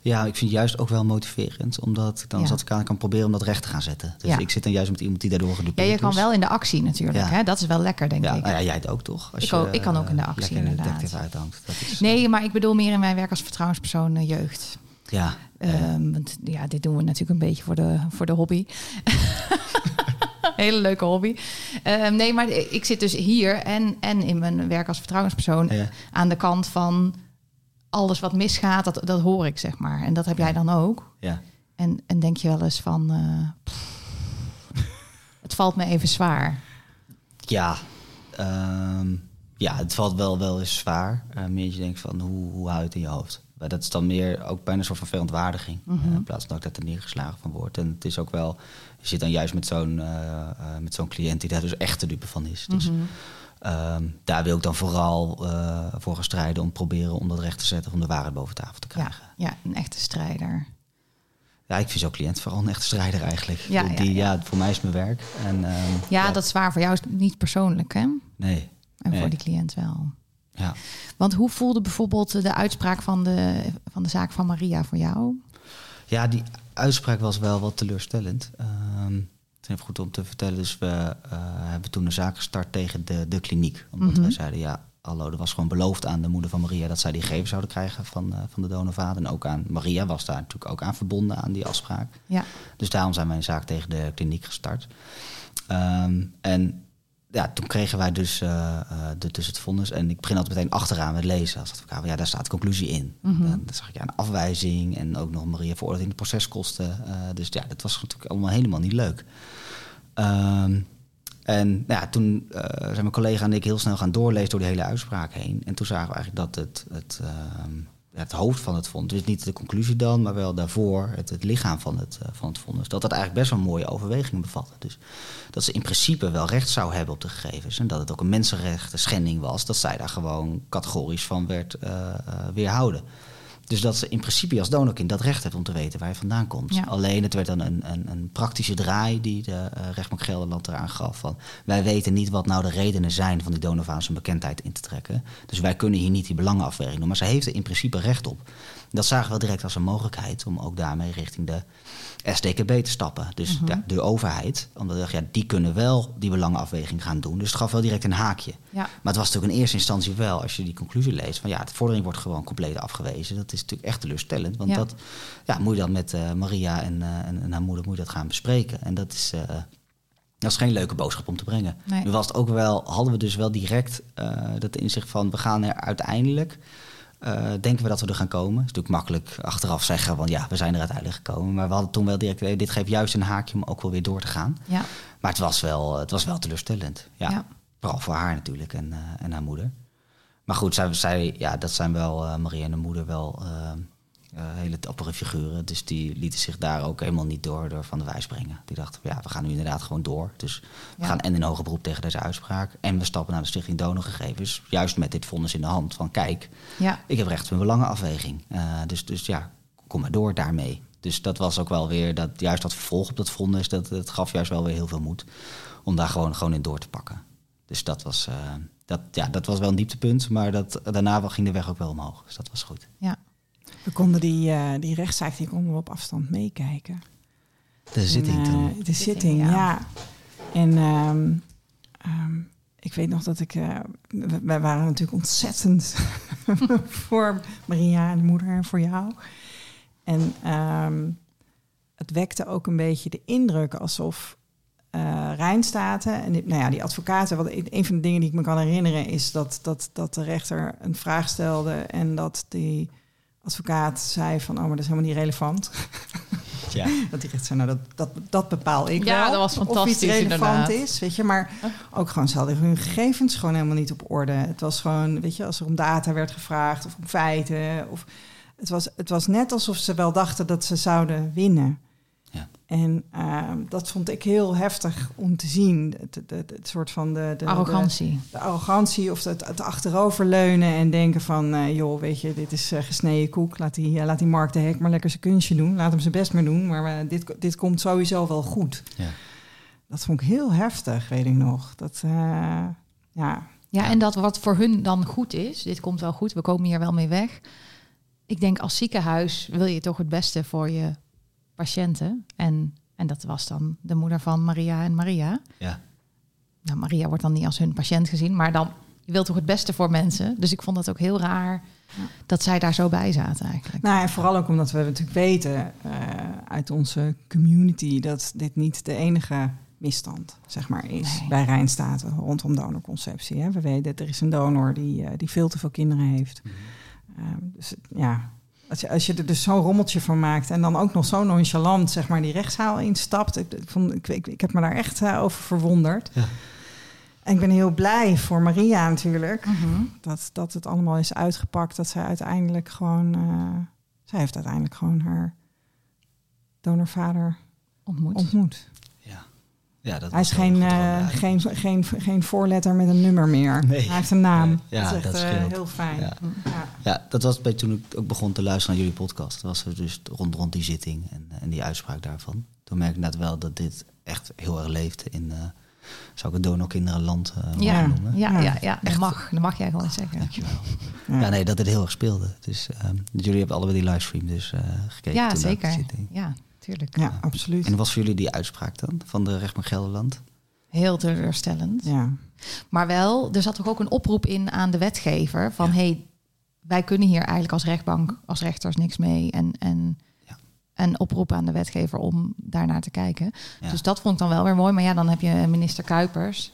Ja, ik vind het juist ook wel motiverend, omdat ik dan Ja. als advocaat kan proberen om dat recht te gaan zetten. Dus Ja. ik zit dan juist met iemand die daardoor Ja, gedupeerd je kan is. wel in de actie natuurlijk. Ja. Hè? Dat is wel lekker, denk Ja, ik. nou ja, jij het ook toch? Als Ik je, ook- ik kan ook in de eh, actie, in inderdaad. uithangt. Dat is, Nee, maar ik bedoel meer in mijn werk als vertrouwenspersoon eh, jeugd. Ja, Ehm, want ja, dit doen we natuurlijk een beetje voor de, voor de hobby. *laughs* *laughs* Hele leuke hobby. Ehm, nee, maar ik zit dus hier en, en in mijn werk als vertrouwenspersoon ja. aan de kant van alles wat misgaat, dat, dat hoor ik, zeg maar. En dat heb jij dan ook. ja. En, en denk je wel eens van, eh, pff, het valt me even zwaar. Ja, ehm, ja, het valt wel, wel eens zwaar. Uh, meer je denkt van, hoe, hoe houdt het in je hoofd? Maar dat is dan meer ook bijna een soort van verontwaardiging. Mhm. in plaats van dat ik er neergeslagen van word. En het is ook wel... Je zit dan juist met zo'n met zo'n cliënt die daar dus echt de dupe van is. Dus Mhm. ehm, daar wil ik dan vooral eh, voor gaan strijden... om proberen om dat recht te zetten... om de waarheid boven tafel te krijgen. ja, een echte strijder. Ja, ik vind zo'n cliënt vooral een echte strijder eigenlijk. Ja, ja, die, ja. voor mij is mijn werk. En, ehm, Ja, dat is waar. Voor jou is het niet persoonlijk, hè? Nee, En Nee. voor die cliënt wel. Ja. Want hoe voelde bijvoorbeeld de uitspraak van de, van de zaak van Maria voor jou? Ja, die uitspraak was wel wat teleurstellend. Ehm, het is even goed om te vertellen. Dus we eh, hebben toen een zaak gestart tegen de, de kliniek. Omdat Mhm. wij zeiden, ja, hallo, er was gewoon beloofd aan de moeder van Maria... dat zij die gegevens zouden krijgen van, eh, van de donorvader. En ook aan Maria was daar natuurlijk ook aan verbonden aan die afspraak. Ja, Dus daarom zijn wij een zaak tegen de kliniek gestart. Ehm, en ja, toen kregen wij dus, eh, eh, de, dus het vonnis. En ik begin altijd meteen achteraan met lezen als advocaat. Ja, daar staat de conclusie in. Mhm. Dan, dan zag ik ja, een afwijzing en ook nog Maria in de proceskosten. Eh, dus ja, dat was natuurlijk allemaal helemaal niet leuk. Ehm, en nou ja, toen zijn mijn collega en ik heel snel gaan doorlezen door die hele uitspraak heen. En toen zagen we eigenlijk dat het, het, ehm, het hoofd van het vonnis, dus niet de conclusie dan, maar wel daarvoor het, het lichaam van het, eh, van het vonnis, dat dat eigenlijk best wel mooie overwegingen bevatte. Dus dat ze in principe wel recht zou hebben op de gegevens. En dat het ook een mensenrechten schending was, dat zij daar gewoon categorisch van werd eh, eh, weerhouden. Dus dat ze in principe als donorkind dat recht heeft om te weten waar je vandaan komt. Ja. Alleen het werd dan een, een, een praktische draai die de eh, rechtbank Gelderland eraan gaf. Van, wij weten niet wat nou de redenen zijn van die donorvader zijn bekendheid in te trekken. Dus wij kunnen hier niet die belangenafweging doen. Maar zij heeft er in principe recht op. Dat zagen we direct als een mogelijkheid om ook daarmee richting de SDKB te stappen. Dus Mhm. de overheid. Omdat we dachten, ja, die kunnen wel die belangenafweging gaan doen. Dus het gaf wel direct een haakje. ja, Maar het was natuurlijk in eerste instantie wel, als je die conclusie leest, van ja, de vordering wordt gewoon compleet afgewezen. Dat is natuurlijk echt teleurstellend. Want Ja. dat ja, moet je dan met eh, Maria en, eh, en, en haar moeder moet je dat gaan bespreken. En dat is, eh, dat is geen leuke boodschap om te brengen. Nee. Nu was het ook wel, hadden we dus wel direct dat inzicht van we gaan er uiteindelijk. Eh, denken we dat we er gaan komen? Het is natuurlijk makkelijk achteraf zeggen, want ja, we zijn er uiteindelijk gekomen. Maar we hadden toen wel direct, eh, dit geeft juist een haakje om ook wel weer door te gaan. ja, Maar het was wel, het was wel teleurstellend. Ja. Ja. Vooral voor haar natuurlijk en, eh, en haar moeder. Maar goed, zij, zij, ja, dat zijn wel, Marie en haar moeder, wel hele dappere figuren. Dus die lieten zich daar ook helemaal niet door, door van de wijs brengen. Die dachten, ja, we gaan nu inderdaad gewoon door. Dus we Ja. gaan en in hoger beroep tegen deze uitspraak. En we stappen naar de Stichting Donorgegevens. Juist met dit vonnis in de hand. Van kijk, ja. ik heb recht op een belangenafweging. Eh, dus, dus ja, kom maar door daarmee. Dus dat was ook wel weer, dat, juist dat vervolg op dat vonnis, dat, dat gaf juist wel weer heel veel moed. Om daar gewoon, gewoon in door te pakken. Dus dat was, eh, dat, ja, dat was wel een dieptepunt. Maar dat, daarna wel- ging de weg ook wel omhoog. Dus dat was goed. ja. We konden die, eh, die rechtszaak die konden we op afstand meekijken. De zitting En, eh, toen. De Zitting, ja. ja. En ehm, ehm, ik weet nog dat ik... eh, we- wij waren natuurlijk ontzettend *laughs* voor Maria en de moeder en voor jou. En ehm, het wekte ook een beetje de indruk alsof eh Rijnstaten en die, nou ja, die advocaten... Wat, een van de dingen die ik me kan herinneren is dat, dat, dat de rechter een vraag stelde... en dat die advocaat zei van... oh, maar dat is helemaal niet relevant. Ja. *laughs* Dat die rechter zei, nou, dat, dat, dat bepaal ik Ja, wel. dat was Of fantastisch, iets relevant inderdaad. is, weet je. Maar ook gewoon, ze hadden hun gegevens gewoon helemaal niet op orde. Het was gewoon, weet je, als er om data werd gevraagd of om feiten. Of, het, was, het was net alsof ze wel dachten dat ze zouden winnen. En ehm, dat vond ik heel heftig om te zien. Het, het, het, het soort van de, de, Arrogantie. de, de arrogantie of het, het achteroverleunen en denken van... eh, joh, weet je, dit is eh, gesneden koek. Laat die, eh, laat die Mark de Hek maar lekker zijn kunstje doen. Laat hem zijn best maar doen. Maar dit, dit komt sowieso wel goed. Ja. Dat vond ik heel heftig, weet ik nog. Dat, eh, ja, Ja, en dat wat voor hun dan goed is, dit komt wel goed, we komen hier wel mee weg. Ik denk als ziekenhuis wil je toch het beste voor je patiënten. En, en dat was dan de moeder van Maria en Maria. Ja. Nou, Maria wordt dan niet als hun patiënt gezien, maar dan je wilt toch het beste voor mensen. Dus ik vond dat ook heel raar dat zij daar zo bij zaten eigenlijk. Nou, en vooral ook omdat we natuurlijk weten eh, uit onze community dat dit niet de enige misstand zeg maar, is Nee. bij Rijnstaten rondom donorconceptie. Hè. We weten, er is een donor die, eh, die veel te veel kinderen heeft. Eh, dus ja, als je, als je er dus zo'n rommeltje van maakt en dan ook nog zo nonchalant zeg maar, die rechtszaal instapt. Ik, ik, vond, ik, ik, ik heb me daar echt eh, over verwonderd. Ja. En ik ben heel blij voor Maria natuurlijk. Mhm. Dat, dat het allemaal is uitgepakt. Dat zij uiteindelijk gewoon... eh, zij heeft uiteindelijk gewoon haar donorvader Ontmoet. ontmoet. Ja. dat Hij is geen, een eh, geen, geen, geen voorletter met een nummer meer. Nee. Hij heeft een naam. Nee. Ja, dat is echt dat eh, heel fijn. Ja. Ja. Ja, dat was bij toen ik ook begon te luisteren naar jullie podcast. Dat was er dus rond, rond die zitting en, en die uitspraak daarvan. Toen merkte ik net wel dat dit echt heel erg leefde in, eh, zou ik het donorkinderenland Ja, noemen. ja, Ja. ja, ja, dat mag. Dat mag jij gewoon zeggen. Dankjewel. Ja. Ja. nee, dat het heel erg speelde. Dus ehm, jullie hebben allebei die livestream dus eh, gekeken. Ja, toen naar zeker. de zitting. Ja, tuurlijk. Ja, absoluut. En wat was voor jullie die uitspraak dan van de rechtbank Gelderland? Heel teleurstellend. Ja. Maar wel, er zat toch ook een oproep in aan de wetgever van hey, wij kunnen hier eigenlijk als rechtbank, als rechters niks mee. En, en Ja. een oproep aan de wetgever om daarnaar te kijken. Ja. Dus dat vond ik dan wel weer mooi. Maar ja, dan heb je minister Kuipers.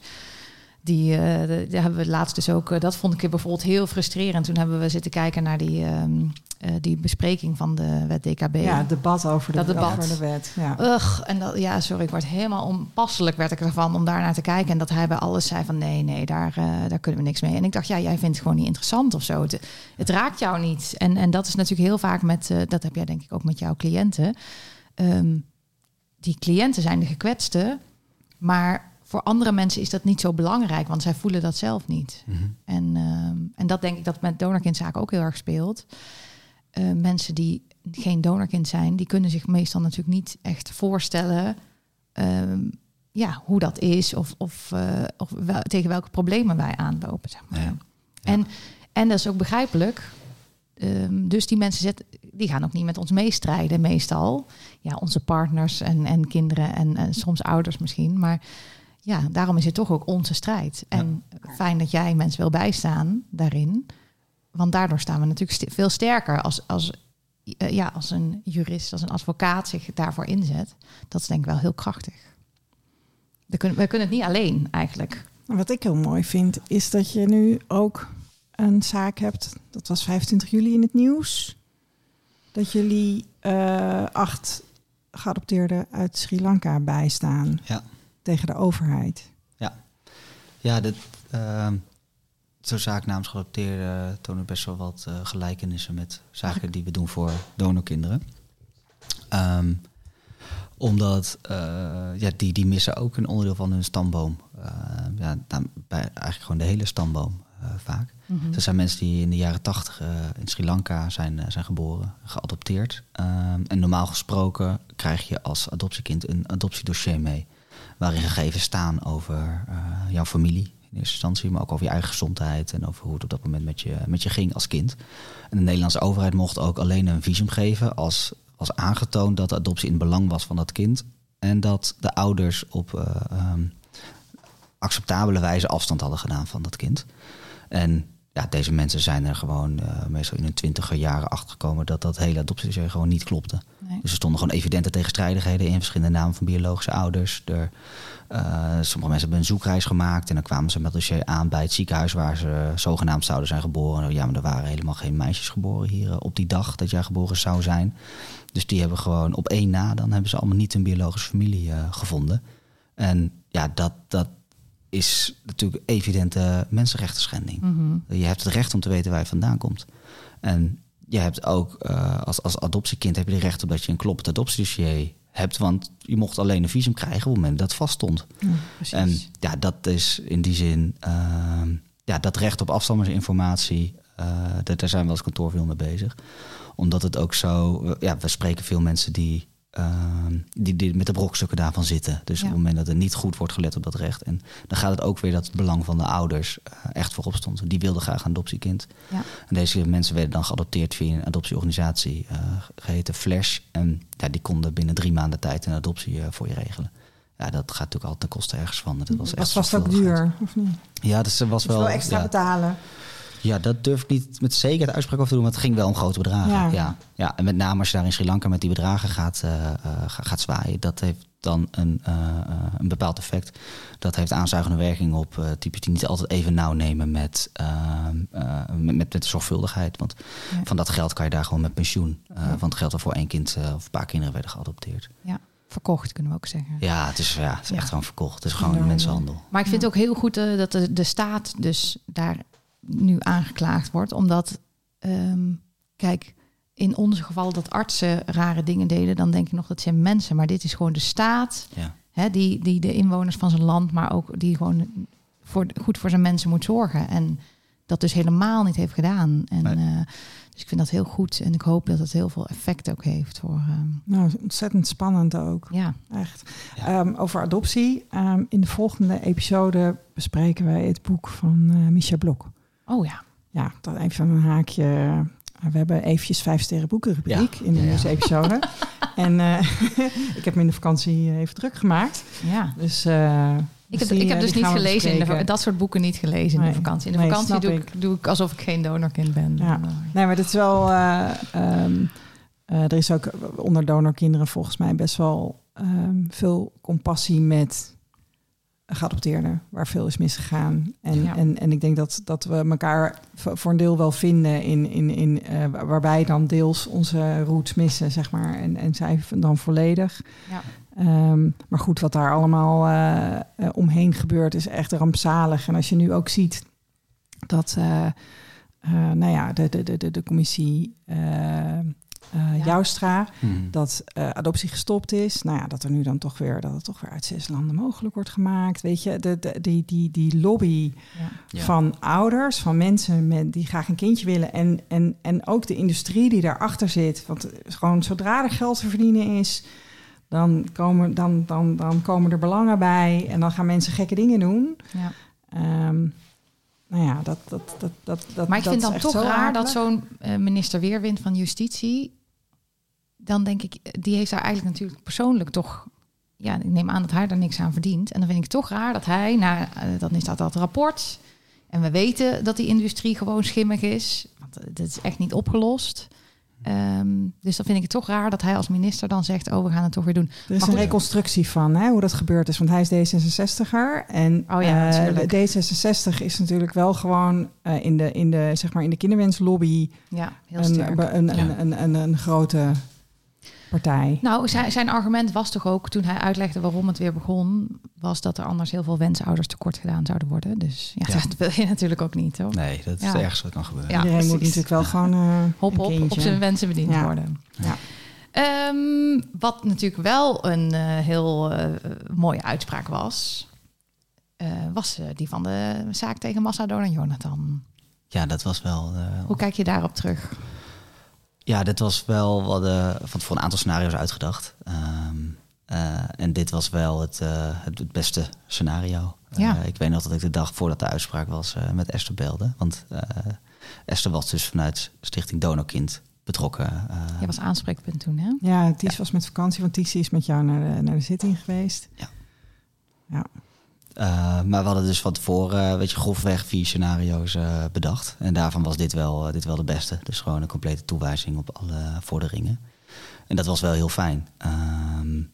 Die, eh, die hebben we laatst dus ook. eh, dat vond ik bijvoorbeeld heel frustrerend. Toen hebben we zitten kijken naar die, ehm, eh, die bespreking van de wet DKB. ja, het debat over de, Dat debat. Over de wet. Ja. Ugh, en dat, ja, sorry, ik word helemaal onpasselijk werd ik ervan om daar naar te kijken. En dat hij bij alles zei van nee, nee, daar, daar kunnen we niks mee. En ik dacht, ja, jij vindt het gewoon niet interessant of zo. Het, het raakt jou niet. En, en dat is natuurlijk heel vaak met, dat heb jij denk ik ook met jouw cliënten. Ehm, die cliënten zijn de gekwetste, maar voor andere mensen is dat niet zo belangrijk, want zij voelen dat zelf niet. Mhm. En, ehm, en dat denk ik dat met donorkindzaken ook heel erg speelt. Eh, mensen die geen donorkind zijn, die kunnen zich meestal natuurlijk niet echt voorstellen ehm, ja, hoe dat is of, of, eh, of wel- tegen welke problemen wij aanlopen. Zeg maar. Ja. En, en dat is ook begrijpelijk. Ehm, dus die mensen zet, die gaan ook niet met ons meestrijden, meestal. Ja, onze partners en, en kinderen en, en soms ouders misschien. Maar ja, daarom is het toch ook onze strijd. En fijn dat jij mensen wil bijstaan daarin. Want daardoor staan we natuurlijk st- veel sterker als, als, eh, ja, als een jurist, als een advocaat zich daarvoor inzet. Dat is denk ik wel heel krachtig. We kunnen, we kunnen het niet alleen eigenlijk. Wat ik heel mooi vind, is dat je nu ook een zaak hebt. Dat was 25 juli in het nieuws. Dat jullie eh, acht geadopteerden uit Sri Lanka bijstaan Ja. Tegen de overheid. Ja, dit, ehm, zo'n zaak namens geadopteerden tonen best wel wat eh, gelijkenissen met zaken die we doen voor donorkinderen. Ehm, omdat eh, ja, die, die missen ook een onderdeel van hun stamboom. Ehm, ja, nou, bij, eigenlijk gewoon de hele stamboom eh, vaak. Dat zijn mensen die in de jaren tachtig in Sri Lanka zijn, eh, zijn geboren, geadopteerd. En normaal gesproken krijg je als adoptiekind een adoptiedossier mee. Waarin gegevens staan over eh, jouw familie in eerste instantie, maar ook over je eigen gezondheid en over hoe het op dat moment met je, met je ging als kind. En de Nederlandse overheid mocht ook alleen een visum geven als was aangetoond dat de adoptie in belang was van dat kind. En dat de ouders op eh, ehm, acceptabele wijze afstand hadden gedaan van dat kind. En ja, deze mensen zijn er gewoon eh, meestal in hun twintiger jaren achter gekomen dat dat hele adoptiedossier gewoon niet klopte. Nee. Dus er stonden gewoon evidente tegenstrijdigheden in verschillende namen van biologische ouders. Er, eh, sommige mensen hebben een zoekreis gemaakt en dan kwamen ze met dossier aan bij het ziekenhuis waar ze zogenaamd zouden zijn geboren. Ja, maar er waren helemaal geen meisjes geboren hier eh, op die dag dat jij geboren zou zijn. Dus die hebben gewoon op één na, dan hebben ze allemaal niet een biologische familie eh, gevonden. En ja, dat, dat is natuurlijk evidente mensenrechten schending. Mhm. Je hebt het recht om te weten waar je vandaan komt. En je hebt ook eh, als, als adoptiekind heb je het recht op dat je een kloppend adoptiedossier hebt. Want je mocht alleen een visum krijgen op het moment dat het vaststond. En ja, dat is in die zin, ehm, ja, dat recht op afstammersinformatie, eh daar daar zijn we als kantoor veel mee bezig. Omdat het ook zo, ja, we spreken veel mensen die, ehm, die, die met de brokstukken daarvan zitten. Dus Ja. op het moment dat er niet goed wordt gelet op dat recht. En dan gaat het ook weer dat het belang van de ouders eh, echt voorop stond. Die wilden graag een adoptiekind. Ja. En deze mensen werden dan geadopteerd via een adoptieorganisatie eh, geheten Flash. En ja, die konden binnen drie maanden tijd een adoptie eh, voor je regelen. Ja, dat gaat natuurlijk altijd ten koste ergens van. Dat was echt was vast ook duur, of niet? Ja, dus er was Wel, wel. extra ja, betalen. Ja, dat durf ik niet met zekerheid uitspraak over te doen, want het ging wel om grote bedragen. Ja. Ja. Ja, en met name als je daar in Sri Lanka met die bedragen gaat, eh, eh, ga- gaat zwaaien, dat heeft dan een, eh, een bepaald effect. Dat heeft aanzuigende werking op eh types die niet altijd even nauw nemen met, met, met, zorgvuldigheid. Want Ja. van dat geld kan je daar gewoon met pensioen. Ja. Want het geld waarvoor één kind of een paar kinderen werden geadopteerd. Ja. verkocht, kunnen we ook zeggen. Ja, het is, ja, het is Ja. echt gewoon verkocht. Het is gewoon Ja, mensenhandel. Maar ik vind het ook heel goed dat de, de staat dus daar nu aangeklaagd wordt. Omdat, ehm, kijk, in onze geval dat artsen rare dingen deden, dan denk ik nog dat zijn mensen. Maar dit is gewoon de staat Ja. hè, die, die de inwoners van zijn land, maar ook die gewoon voor, goed voor zijn mensen moet zorgen. En dat dus helemaal niet heeft gedaan. En, Nee. eh, dus ik vind dat heel goed. En ik hoop dat het heel veel effect ook heeft voor. ehm, Nou, ontzettend spannend ook. ja. Echt. Ja. Ehm, over adoptie. Ehm, in de volgende episode bespreken wij het boek van eh Micha Blok. Oh ja. Ja, dat even een haakje. We hebben eventjes vijf sterren boekenrubriek in de episode. *laughs* en eh, *laughs* ik heb me in de vakantie even druk gemaakt. ja. Dus, eh, Ik heb, die, ik heb eh, dus die niet gelezen, in de, dat soort boeken niet gelezen in Nee. de vakantie. In de Nee, vakantie doe ik. doe ik alsof ik geen donorkind ben. Ja. Dan, eh, Nee, maar dit is wel. eh, ehm, eh, er is ook onder donorkinderen volgens mij best wel ehm, veel compassie met geadopteerden, waar veel is misgegaan. En, Ja. en, en ik denk dat, dat we elkaar voor een deel wel vinden in, in, in uh, waarbij dan deels onze roots missen, zeg maar. En, en zij dan volledig. Ja. Um, maar goed, wat daar allemaal uh, uh, omheen gebeurt, is echt rampzalig. En als je nu ook ziet dat, uh, nou ja, de, de, de, de commissie ja. Joustra, Hmm. dat adoptie gestopt is. Nou ja, dat er nu dan toch weer, dat het toch weer uit zes landen mogelijk wordt gemaakt. Weet je, de, de, die, die, die lobby ja. Ja. van ouders, van mensen met, die graag een kindje willen. En, en, en ook de industrie die daarachter zit. Want gewoon zodra er geld te verdienen is, dan komen, dan, dan, dan komen er belangen bij. En dan gaan mensen gekke dingen doen. Ja. Um, nou ja, dat, dat, dat, dat, dat Maar ik dat vind dan toch raar dat zo'n uh, minister Weerwind van Justitie... dan denk ik, die heeft daar eigenlijk natuurlijk persoonlijk toch... ja, ik neem aan dat hij er niks aan verdient. En dan vind ik het toch raar dat hij, nou, dan is dat dat rapport... en we weten dat die industrie gewoon schimmig is. Want dat is echt niet opgelost... Um, dus dan vind ik het toch raar dat hij als minister dan zegt: Oh, we gaan het toch weer doen. Er is maar een reconstructie van hè, hoe dat gebeurd is. Want hij is D66er. En oh ja, uh, D66 is natuurlijk wel gewoon uh, in, de, in, de, zeg maar in de kinderwenslobby ja, heel een, sterk. Een, ja. een, een, een, een grote partij. Nou, zijn, zijn argument was toch ook toen hij uitlegde waarom het weer begon, was dat er anders heel veel wensouders tekort gedaan zouden worden. Dus ja, ja. dat wil je natuurlijk ook niet, hoor. Nee, dat is Ja. het ergste wat kan gebeuren. Ja, Iedereen precies. moet natuurlijk wel gewoon uh, Hop, op zijn wensen bediend Ja. worden. Ja. Um, wat natuurlijk wel een uh, heel uh, mooie uitspraak was, uh, was die van de zaak tegen Massador en Jonathan. Ja, dat was wel. uh, Hoe kijk je daarop terug? Ja, dit was wel wat uh, van voor een aantal scenario's uitgedacht. Um, uh, en dit was wel het, uh, het, beste scenario. Ja. ik weet nog dat ik de dag voordat de uitspraak was met Esther belde. Want Esther was dus vanuit Stichting Donorkind betrokken. Je was aanspreekpunt toen, hè? Ja, Ties ja. was met vakantie, want Ties is met jou naar de, naar de zitting geweest. Ja. ja. Uh, maar we hadden dus van tevoren, weet je, grofweg vier scenario's uh, bedacht. En daarvan was dit wel, uh, dit wel de beste. Dus gewoon een complete toewijzing op alle vorderingen. En dat was wel heel fijn. Um,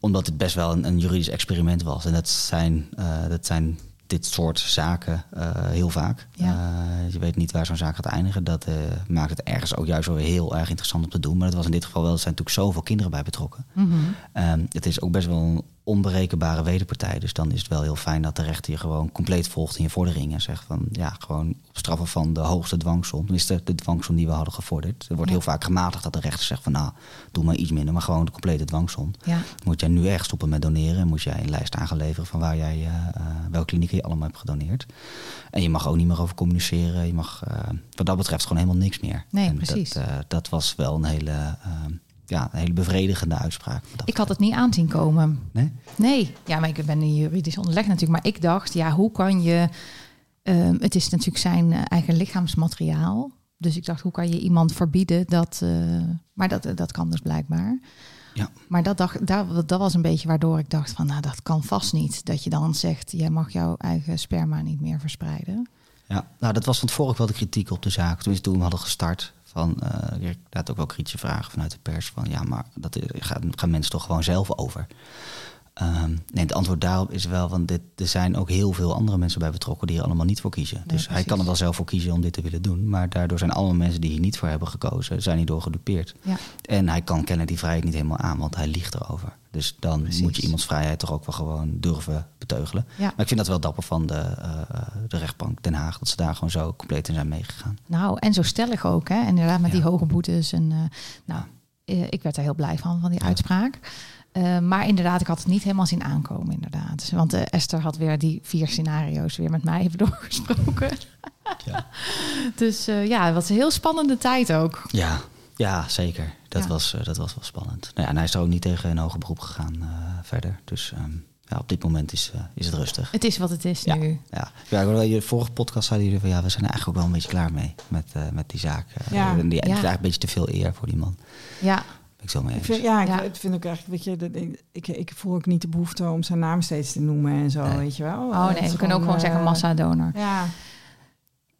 omdat het best wel een, een, juridisch experiment was. En dat zijn, dat zijn dit soort zaken heel vaak. Ja. je weet niet waar zo'n zaak gaat eindigen. Dat maakt het ergens ook juist wel heel erg interessant om te doen. Maar dat was in dit geval wel, er zijn natuurlijk zoveel kinderen bij betrokken. Mm -hmm. um, het is ook best wel onberekenbare wederpartij. Dus dan is het wel heel fijn dat de rechter je gewoon compleet volgt in je vorderingen. En zegt van ja, gewoon op straffen van de hoogste dwangsom. Tenminste, de dwangsom die we hadden gevorderd. Er wordt Ja. heel vaak gematigd dat de rechter zegt van nou, doe maar iets minder. Maar gewoon de complete dwangsom. Ja. Moet jij nu echt stoppen met doneren. En moet jij een lijst aangeleveren van waar jij, uh, welke klinieken je allemaal hebt gedoneerd. En je mag ook niet meer over communiceren. Je mag uh, wat dat betreft gewoon helemaal niks meer. Nee, en precies. Dat, uh, dat was wel een hele, ja, een hele bevredigende uitspraak. Ik had het niet aanzien komen. Nee? Nee, ja, maar ik ben een juridisch onderleg natuurlijk. Maar ik dacht, ja, hoe kan je... Uh, het is natuurlijk zijn uh, eigen lichaamsmateriaal. Dus ik dacht, hoe kan je iemand verbieden dat... Uh, maar dat, dat kan dus blijkbaar. Ja. Maar dat, dacht, dat, dat was een beetje waardoor ik dacht van... nou, dat kan vast niet. Dat je dan zegt, jij mag jouw eigen sperma niet meer verspreiden. Ja, nou dat was van tevoren ook wel de kritiek op de zaak. Toen, toen we hadden gestart, van, ik had ook wel kritische vragen vanuit de pers. Van ja, maar dat gaan, gaan mensen toch gewoon zelf over. Ehm, nee, het antwoord daarop is wel, want dit, er zijn ook heel veel andere mensen bij betrokken die er allemaal niet voor kiezen. dus hij kan er wel zelf voor kiezen om dit te willen doen. Maar daardoor zijn allemaal mensen die hier niet voor hebben gekozen, zijn hierdoor gedupeerd. Ja. En hij kan kennen die vrijheid niet helemaal aan, want hij liegt erover. Dus dan Precies. moet je iemands vrijheid toch ook wel gewoon durven beteugelen. Ja. Maar ik vind dat wel dapper van de, eh, de rechtbank Den Haag, dat ze daar gewoon zo compleet in zijn meegegaan. Nou, en zo stellig ook, hè? Inderdaad, met die hoge boetes. En, eh, nou, eh, ik werd er heel blij van, van die uitspraak. Eh, maar inderdaad, ik had het niet helemaal zien aankomen, inderdaad. Want eh, Esther had weer die vier scenario's weer met mij even *laughs* doorgesproken. Ja. *laughs* Dus eh, ja, het was een heel spannende tijd ook. Ja, ja zeker. Dat, Ja. Was, dat was wel spannend. Nou ja, en hij is er ook niet tegen een hoger beroep gegaan verder. Dus ehm, ja, op dit moment is, is het rustig. Het is wat het is Ja. nu. Ja, ja ik hoorde wel, je vorige podcast zeiden jullie van ja, we zijn er eigenlijk ook wel een beetje klaar mee met, met die zaak. Ja. en die, eigenlijk een beetje te veel eer voor die man. Ja, ik zo mee Ik eens. vind, ja, ik Ja. vind ook eigenlijk, weet je, dat, ik, ik, ik voel ook niet de behoefte om zijn naam steeds te noemen en zo, Nee. weet je wel. oh nee, we kunnen ook gewoon eh, zeggen massadonor. Ja,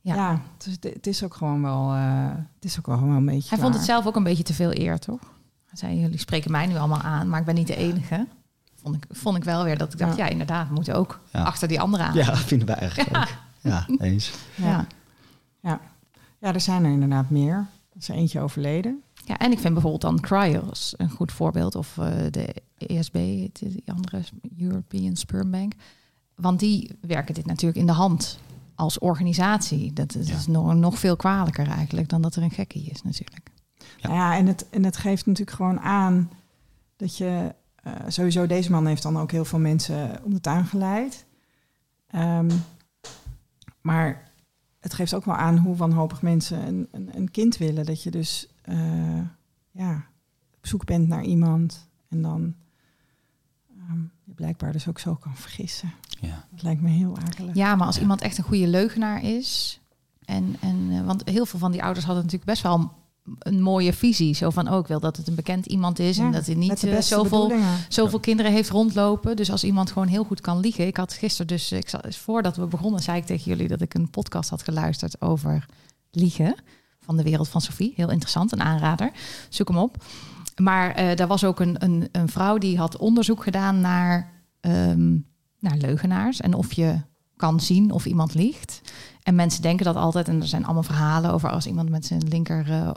Ja. ja. dus het, het is ook gewoon wel, eh, het is ook wel gewoon een beetje Hij vond het zelf ook een beetje te veel eer, toch? Hij zei, jullie spreken mij nu allemaal aan, maar ik ben niet de enige. Vond ik, vond ik wel weer dat ik dacht, ja, Ja. inderdaad, we moeten ook Ja. achter die anderen aan. Ja, vinden wij eigenlijk ook. Ja, eens. Ja. Ja. ja, er zijn er inderdaad meer. Er is eentje overleden. Ja, en ik vind bijvoorbeeld dan Cryos een goed voorbeeld. Of eh, de ESB, die andere European Sperm Bank. Want die werken dit natuurlijk in de hand als organisatie. Dat is Ja. nog, nog veel kwalijker eigenlijk dan dat er een gekkie is natuurlijk. Ja. Ja, ja en, het, en het geeft natuurlijk gewoon aan dat je... eh, sowieso, deze man heeft dan ook heel veel mensen om de tuin geleid. Ehm, maar het geeft ook wel aan hoe wanhopig mensen een, een, een kind willen. Dat je dus eh, ja, op zoek bent naar iemand en dan ehm, je blijkbaar dus ook zo kan vergissen. Ja. Dat lijkt me heel akelig. Ja, maar als Ja. iemand echt een goede leugenaar is. En, en, eh, want heel veel van die ouders hadden natuurlijk best wel een mooie visie. Zo van, ook wil dat het een bekend iemand is. en dat hij niet eh, zoveel zoveel kinderen heeft rondlopen. Dus als iemand gewoon heel goed kan liegen. Ik had gisteren dus, ik zat, voordat we begonnen, zei ik tegen jullie dat ik een podcast had geluisterd over liegen. Van de wereld van Sophie. Heel interessant, een aanrader. Zoek hem op. Maar eh daar was ook een, een, een vrouw die had onderzoek gedaan naar, ehm, naar leugenaars. En of je kan zien of iemand liegt. En mensen denken dat altijd. En er zijn allemaal verhalen over als iemand met zijn linker eh,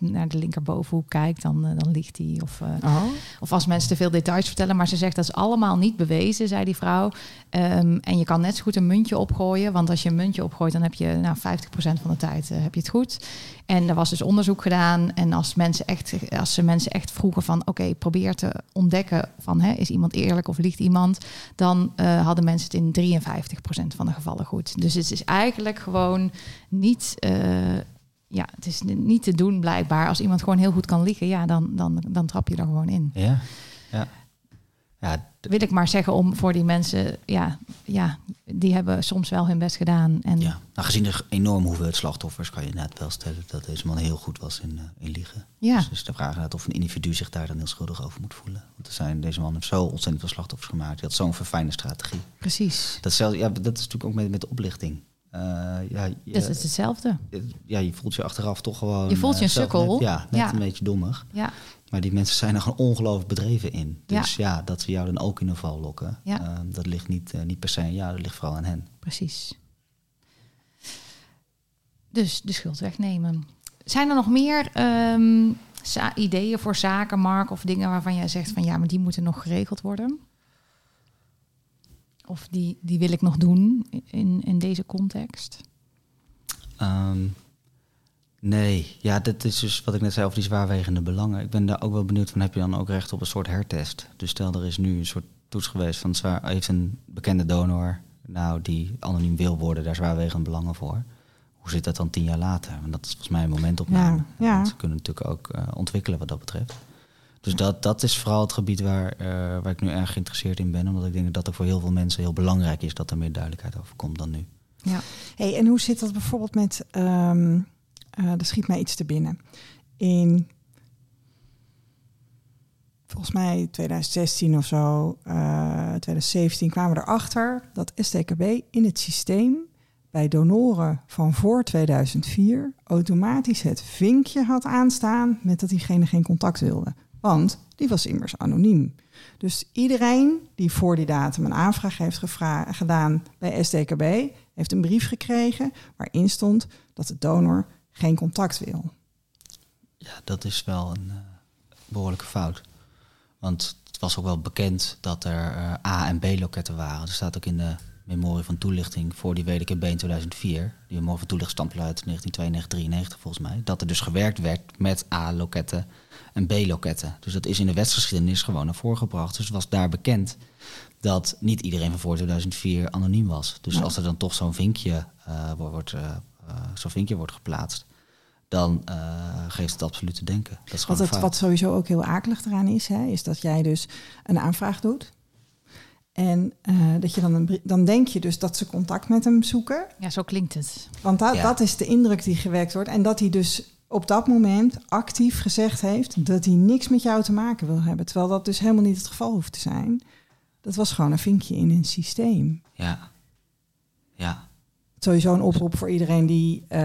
naar de linkerbovenhoek kijkt, dan, eh, dan liegt hij. Of eh, Oh, of als mensen te veel details vertellen. Maar ze zegt dat is allemaal niet bewezen, zei die vrouw. Ehm, en je kan net zo goed een muntje opgooien. Want als je een muntje opgooit, dan heb je nou, 50% van de tijd heb je het goed. En er was dus onderzoek gedaan. En als, mensen echt, als ze mensen echt vroegen van... oké, probeer te ontdekken van... Hè, is iemand eerlijk of liegt iemand... dan hadden mensen het in 53% van de gevallen goed. Dus het is eigenlijk gewoon niet... eh, ja, het is niet te doen blijkbaar. Als iemand gewoon heel goed kan liegen, ja, dan, dan, dan trap je er gewoon in. Ja. Ja. Ja, Wil ik maar zeggen om voor die mensen, ja, ja, die hebben soms wel hun best gedaan. En ja. Nou, gezien de enorme hoeveelheid slachtoffers kan je net wel stellen dat deze man heel goed was in, eh, in liegen. ja, Dus, dus de vraag is of een individu zich daar dan heel schuldig over moet voelen. Want er zijn, deze man heeft zo ontzettend veel slachtoffers gemaakt. Hij had zo'n verfijnde strategie. precies. Dat, zelf, ja, dat is natuurlijk ook met, met de oplichting. Eh, ja, je, Dat is hetzelfde. ja, je voelt je achteraf toch gewoon... Je voelt je eh, een zelf sukkel. ja, net Ja. een beetje dommig. Ja, Maar die mensen zijn er gewoon ongelooflijk bedreven in. Dus ja, dat ze jou dan ook in de val lokken. Ja. eh, dat ligt niet, eh, niet per se aan jou, dat ligt vooral aan hen. precies. Dus de schuld wegnemen. Zijn er nog meer ehm, ideeën voor zaken, Mark, of dingen waarvan jij zegt van ja, maar die moeten nog geregeld worden? Of die, die wil ik nog doen in, in deze context? Ehm, nee, ja, dat is dus wat ik net zei over die zwaarwegende belangen. Ik ben daar ook wel benieuwd van, heb je dan ook recht op een soort hertest? Dus stel, er is nu een soort toets geweest van zwaar, heeft een bekende donor, nou, die anoniem wil worden, daar zwaarwegende belangen voor. Hoe zit dat dan tien jaar later? Want dat is volgens mij een momentopname. Ja, Ze kunnen natuurlijk ook eh, ontwikkelen wat dat betreft. Dus dat, dat is vooral het gebied waar, eh, waar ik nu erg geïnteresseerd in ben. Omdat ik denk dat dat voor heel veel mensen heel belangrijk is dat er meer duidelijkheid over komt dan nu. Ja. Hey, en hoe zit dat bijvoorbeeld met, eh, er schiet mij iets te binnen. In, volgens mij 2016 of zo, eh 2017 kwamen we erachter dat STKB in het systeem bij donoren van voor 2004 automatisch het vinkje had aanstaan met dat diegene geen contact wilde. Want die was immers anoniem. Dus iedereen die voor die datum een aanvraag heeft gedaan bij SDKB, heeft een brief gekregen waarin stond dat de donor geen contact wil. Ja, dat is wel een eh, behoorlijke fout. Want het was ook wel bekend dat er eh, A- en B-loketten waren. Er staat ook in de memorie van toelichting voor die WDKB in 2004, die memorie van toelichting stamt uit 1992, 93 volgens mij, dat er dus gewerkt werd met A-loketten en B-loketten. Dus dat is in de wetsgeschiedenis gewoon naar voren gebracht. Dus het was daar bekend dat niet iedereen van voor 2004 anoniem was. Dus Ja. als er dan toch zo'n vinkje, eh, wordt, eh, eh, zo'n vinkje wordt geplaatst, dan eh, geeft het absoluut te denken. Dat is gewoon Wat, het, wat sowieso ook heel akelig eraan is, hè, is dat jij dus een aanvraag doet. En eh, dat je dan, een, dan denk je dus dat ze contact met hem zoeken. Ja, zo klinkt het. Want dat, Ja. dat is de indruk die gewekt wordt. En dat hij dus op dat moment actief gezegd heeft dat hij niks met jou te maken wil hebben. Terwijl dat dus helemaal niet het geval hoeft te zijn. Dat was gewoon een vinkje in een systeem. Ja. Ja. Sowieso een oproep voor iedereen die eh,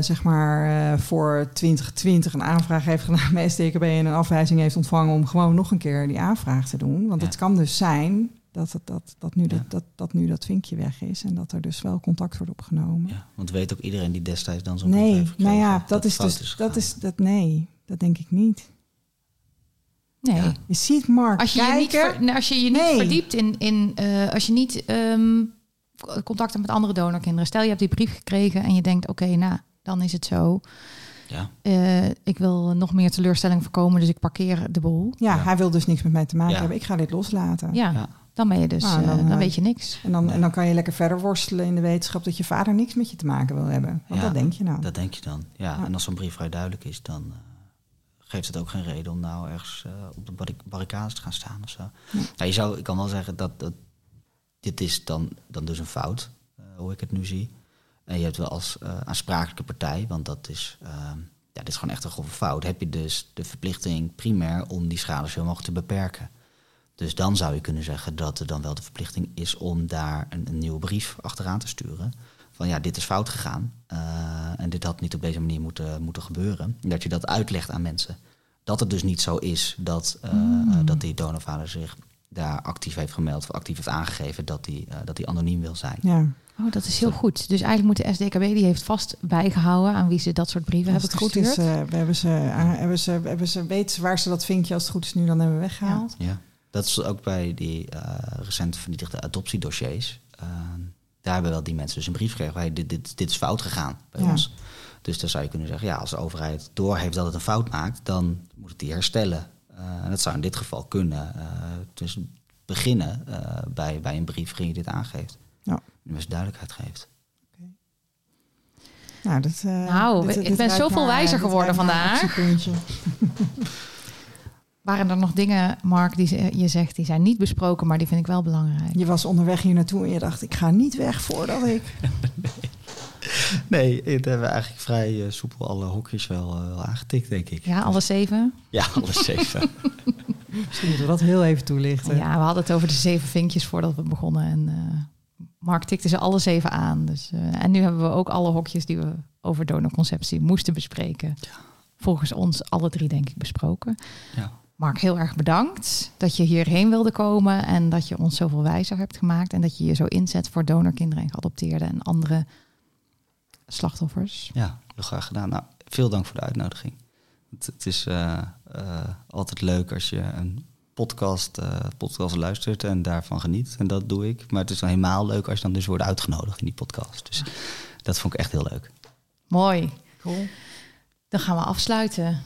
zeg maar eh, voor 2020 een aanvraag heeft gedaan bij SDKB en een afwijzing heeft ontvangen om gewoon nog een keer die aanvraag te doen. Want Ja. het kan dus zijn dat, het, dat, dat, nu Ja. dat, dat, dat nu dat vinkje weg is en dat er dus wel contact wordt opgenomen. ja. Want weet ook iedereen die destijds dan zo'n brief Nee, heeft gekregen nou ja, dat is dus, dat is, dat nee, dat denk ik niet. Nee. Ja. Je ziet Mark Als je je niet, ver- als je, je niet Nee. verdiept in, in eh, als je niet ehm, contact hebt met andere donorkinderen. Stel je hebt die brief gekregen en je denkt, oké, nou, dan is het zo. Ja. Eh, ik wil nog meer teleurstelling voorkomen, dus ik parkeer de boel. ja, Ja. hij wil dus niks met mij te maken Ja. hebben. Ik ga dit loslaten. Ja, Ja. Dan ben je dus, Nou, dan, eh, dan eh, weet je niks. En, dan, en dan kan je lekker verder worstelen in de wetenschap dat je vader niks met je te maken wil hebben. Want Ja, dat denk je nou. Dat denk je dan. Ja, Ja. en als zo'n brief vrij duidelijk is, dan eh, geeft het ook geen reden om nou ergens eh, op de barri- barricades te gaan staan of zo. Ja. Nou, je zou, ik kan wel zeggen dat, dat dit is dan, dan dus een fout, hoe ik het nu zie. En je hebt wel als eh, aansprakelijke partij, want dat is, ehm, ja, dit is gewoon echt een grove fout, heb je dus de verplichting primair om die schade zoveel mogelijk te beperken. Dus dan zou je kunnen zeggen dat er dan wel de verplichting is om daar een, een nieuwe brief achteraan te sturen. Van ja, dit is fout gegaan. eh, en dit had niet op deze manier moeten, moeten gebeuren. Dat je dat uitlegt aan mensen. Dat het dus niet zo is dat, eh, eh, dat die donorvader zich daar actief heeft gemeld. Of actief heeft aangegeven dat hij dat hij anoniem wil zijn. Ja, Oh, dat is heel goed. Dus eigenlijk moet de SDKB, die heeft vast bijgehouden aan wie ze dat soort brieven als het hebben goed is, gestuurd. eh, we hebben ze, hebben ze, hebben ze, weten ze waar ze dat vinkje als het goed is nu dan hebben weggehaald. Ja. Dat is ook bij die eh, recent vernietigde adoptiedossiers. Eh, daar hebben wel die mensen dus een brief gekregen. Hey, dit, dit, dit is fout gegaan bij Ja. ons. Dus dan zou je kunnen zeggen, ja, als de overheid doorheeft dat het een fout maakt, dan moet het die herstellen. Eh, en dat zou in dit geval kunnen. eh, dus beginnen eh, bij, bij een brief waarin je dit aangeeft. Ja. En dus duidelijkheid geeft. Nou, dat, eh, Nou, ik ben zoveel naar- wijzer geworden vandaag. *laughs* Waren er nog dingen, Mark, die ze- je zegt, die zijn niet besproken, maar die vind ik wel belangrijk. Je was onderweg hier naartoe en je dacht, ik ga niet weg voordat ik... *laughs* Nee, het hebben we eigenlijk vrij eh, soepel alle hokjes wel, eh, wel aangetikt, denk ik. Ja, alle zeven? Ja, alles zeven. *laughs* Misschien moeten we dat heel even toelichten. Ja, we hadden het over de zeven vinkjes voordat we begonnen. En eh, Mark tikte ze alle zeven aan. Dus, eh, en nu hebben we ook alle hokjes die we over donorconceptie moesten bespreken. Volgens ons alle drie, denk ik, besproken. ja. Mark, heel erg bedankt dat je hierheen wilde komen. En dat je ons zoveel wijzer hebt gemaakt. En dat je je zo inzet voor donorkinderen en geadopteerden en andere slachtoffers. Ja, heel graag gedaan. Nou, veel dank voor de uitnodiging. Het, het is eh, eh, altijd leuk als je een podcast, eh, podcast luistert en daarvan geniet. En dat doe ik. Maar het is dan helemaal leuk als je dan dus wordt uitgenodigd in die podcast. Dus dat vond ik echt heel leuk. Mooi. Cool. Dan gaan we afsluiten.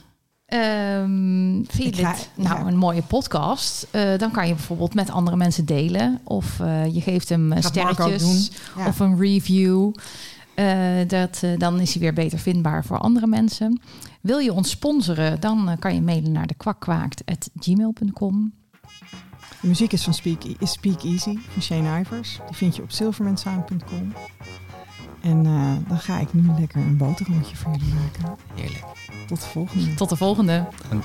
Ehm vind je ga- dit nou ja. een mooie podcast? Eh, dan kan je bijvoorbeeld met andere mensen delen. Of eh, je geeft hem eh, Gaat sterretjes. Ja. Of een review. Eh, dat, dan is hij weer beter vindbaar voor andere mensen. Wil je ons sponsoren? Dan kan je mailen naar de kwakkwaakt.gmail.com. De muziek is van Speak, is Speak Easy van Shane Ivers. Die vind je op silvermansound.com. En eh, dan ga ik nu lekker een boterhammetje voor jullie maken. Heerlijk. Tot de volgende. Tot de volgende. Dank.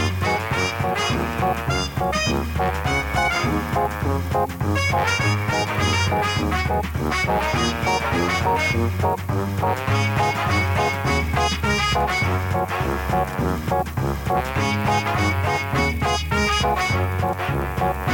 Thank you.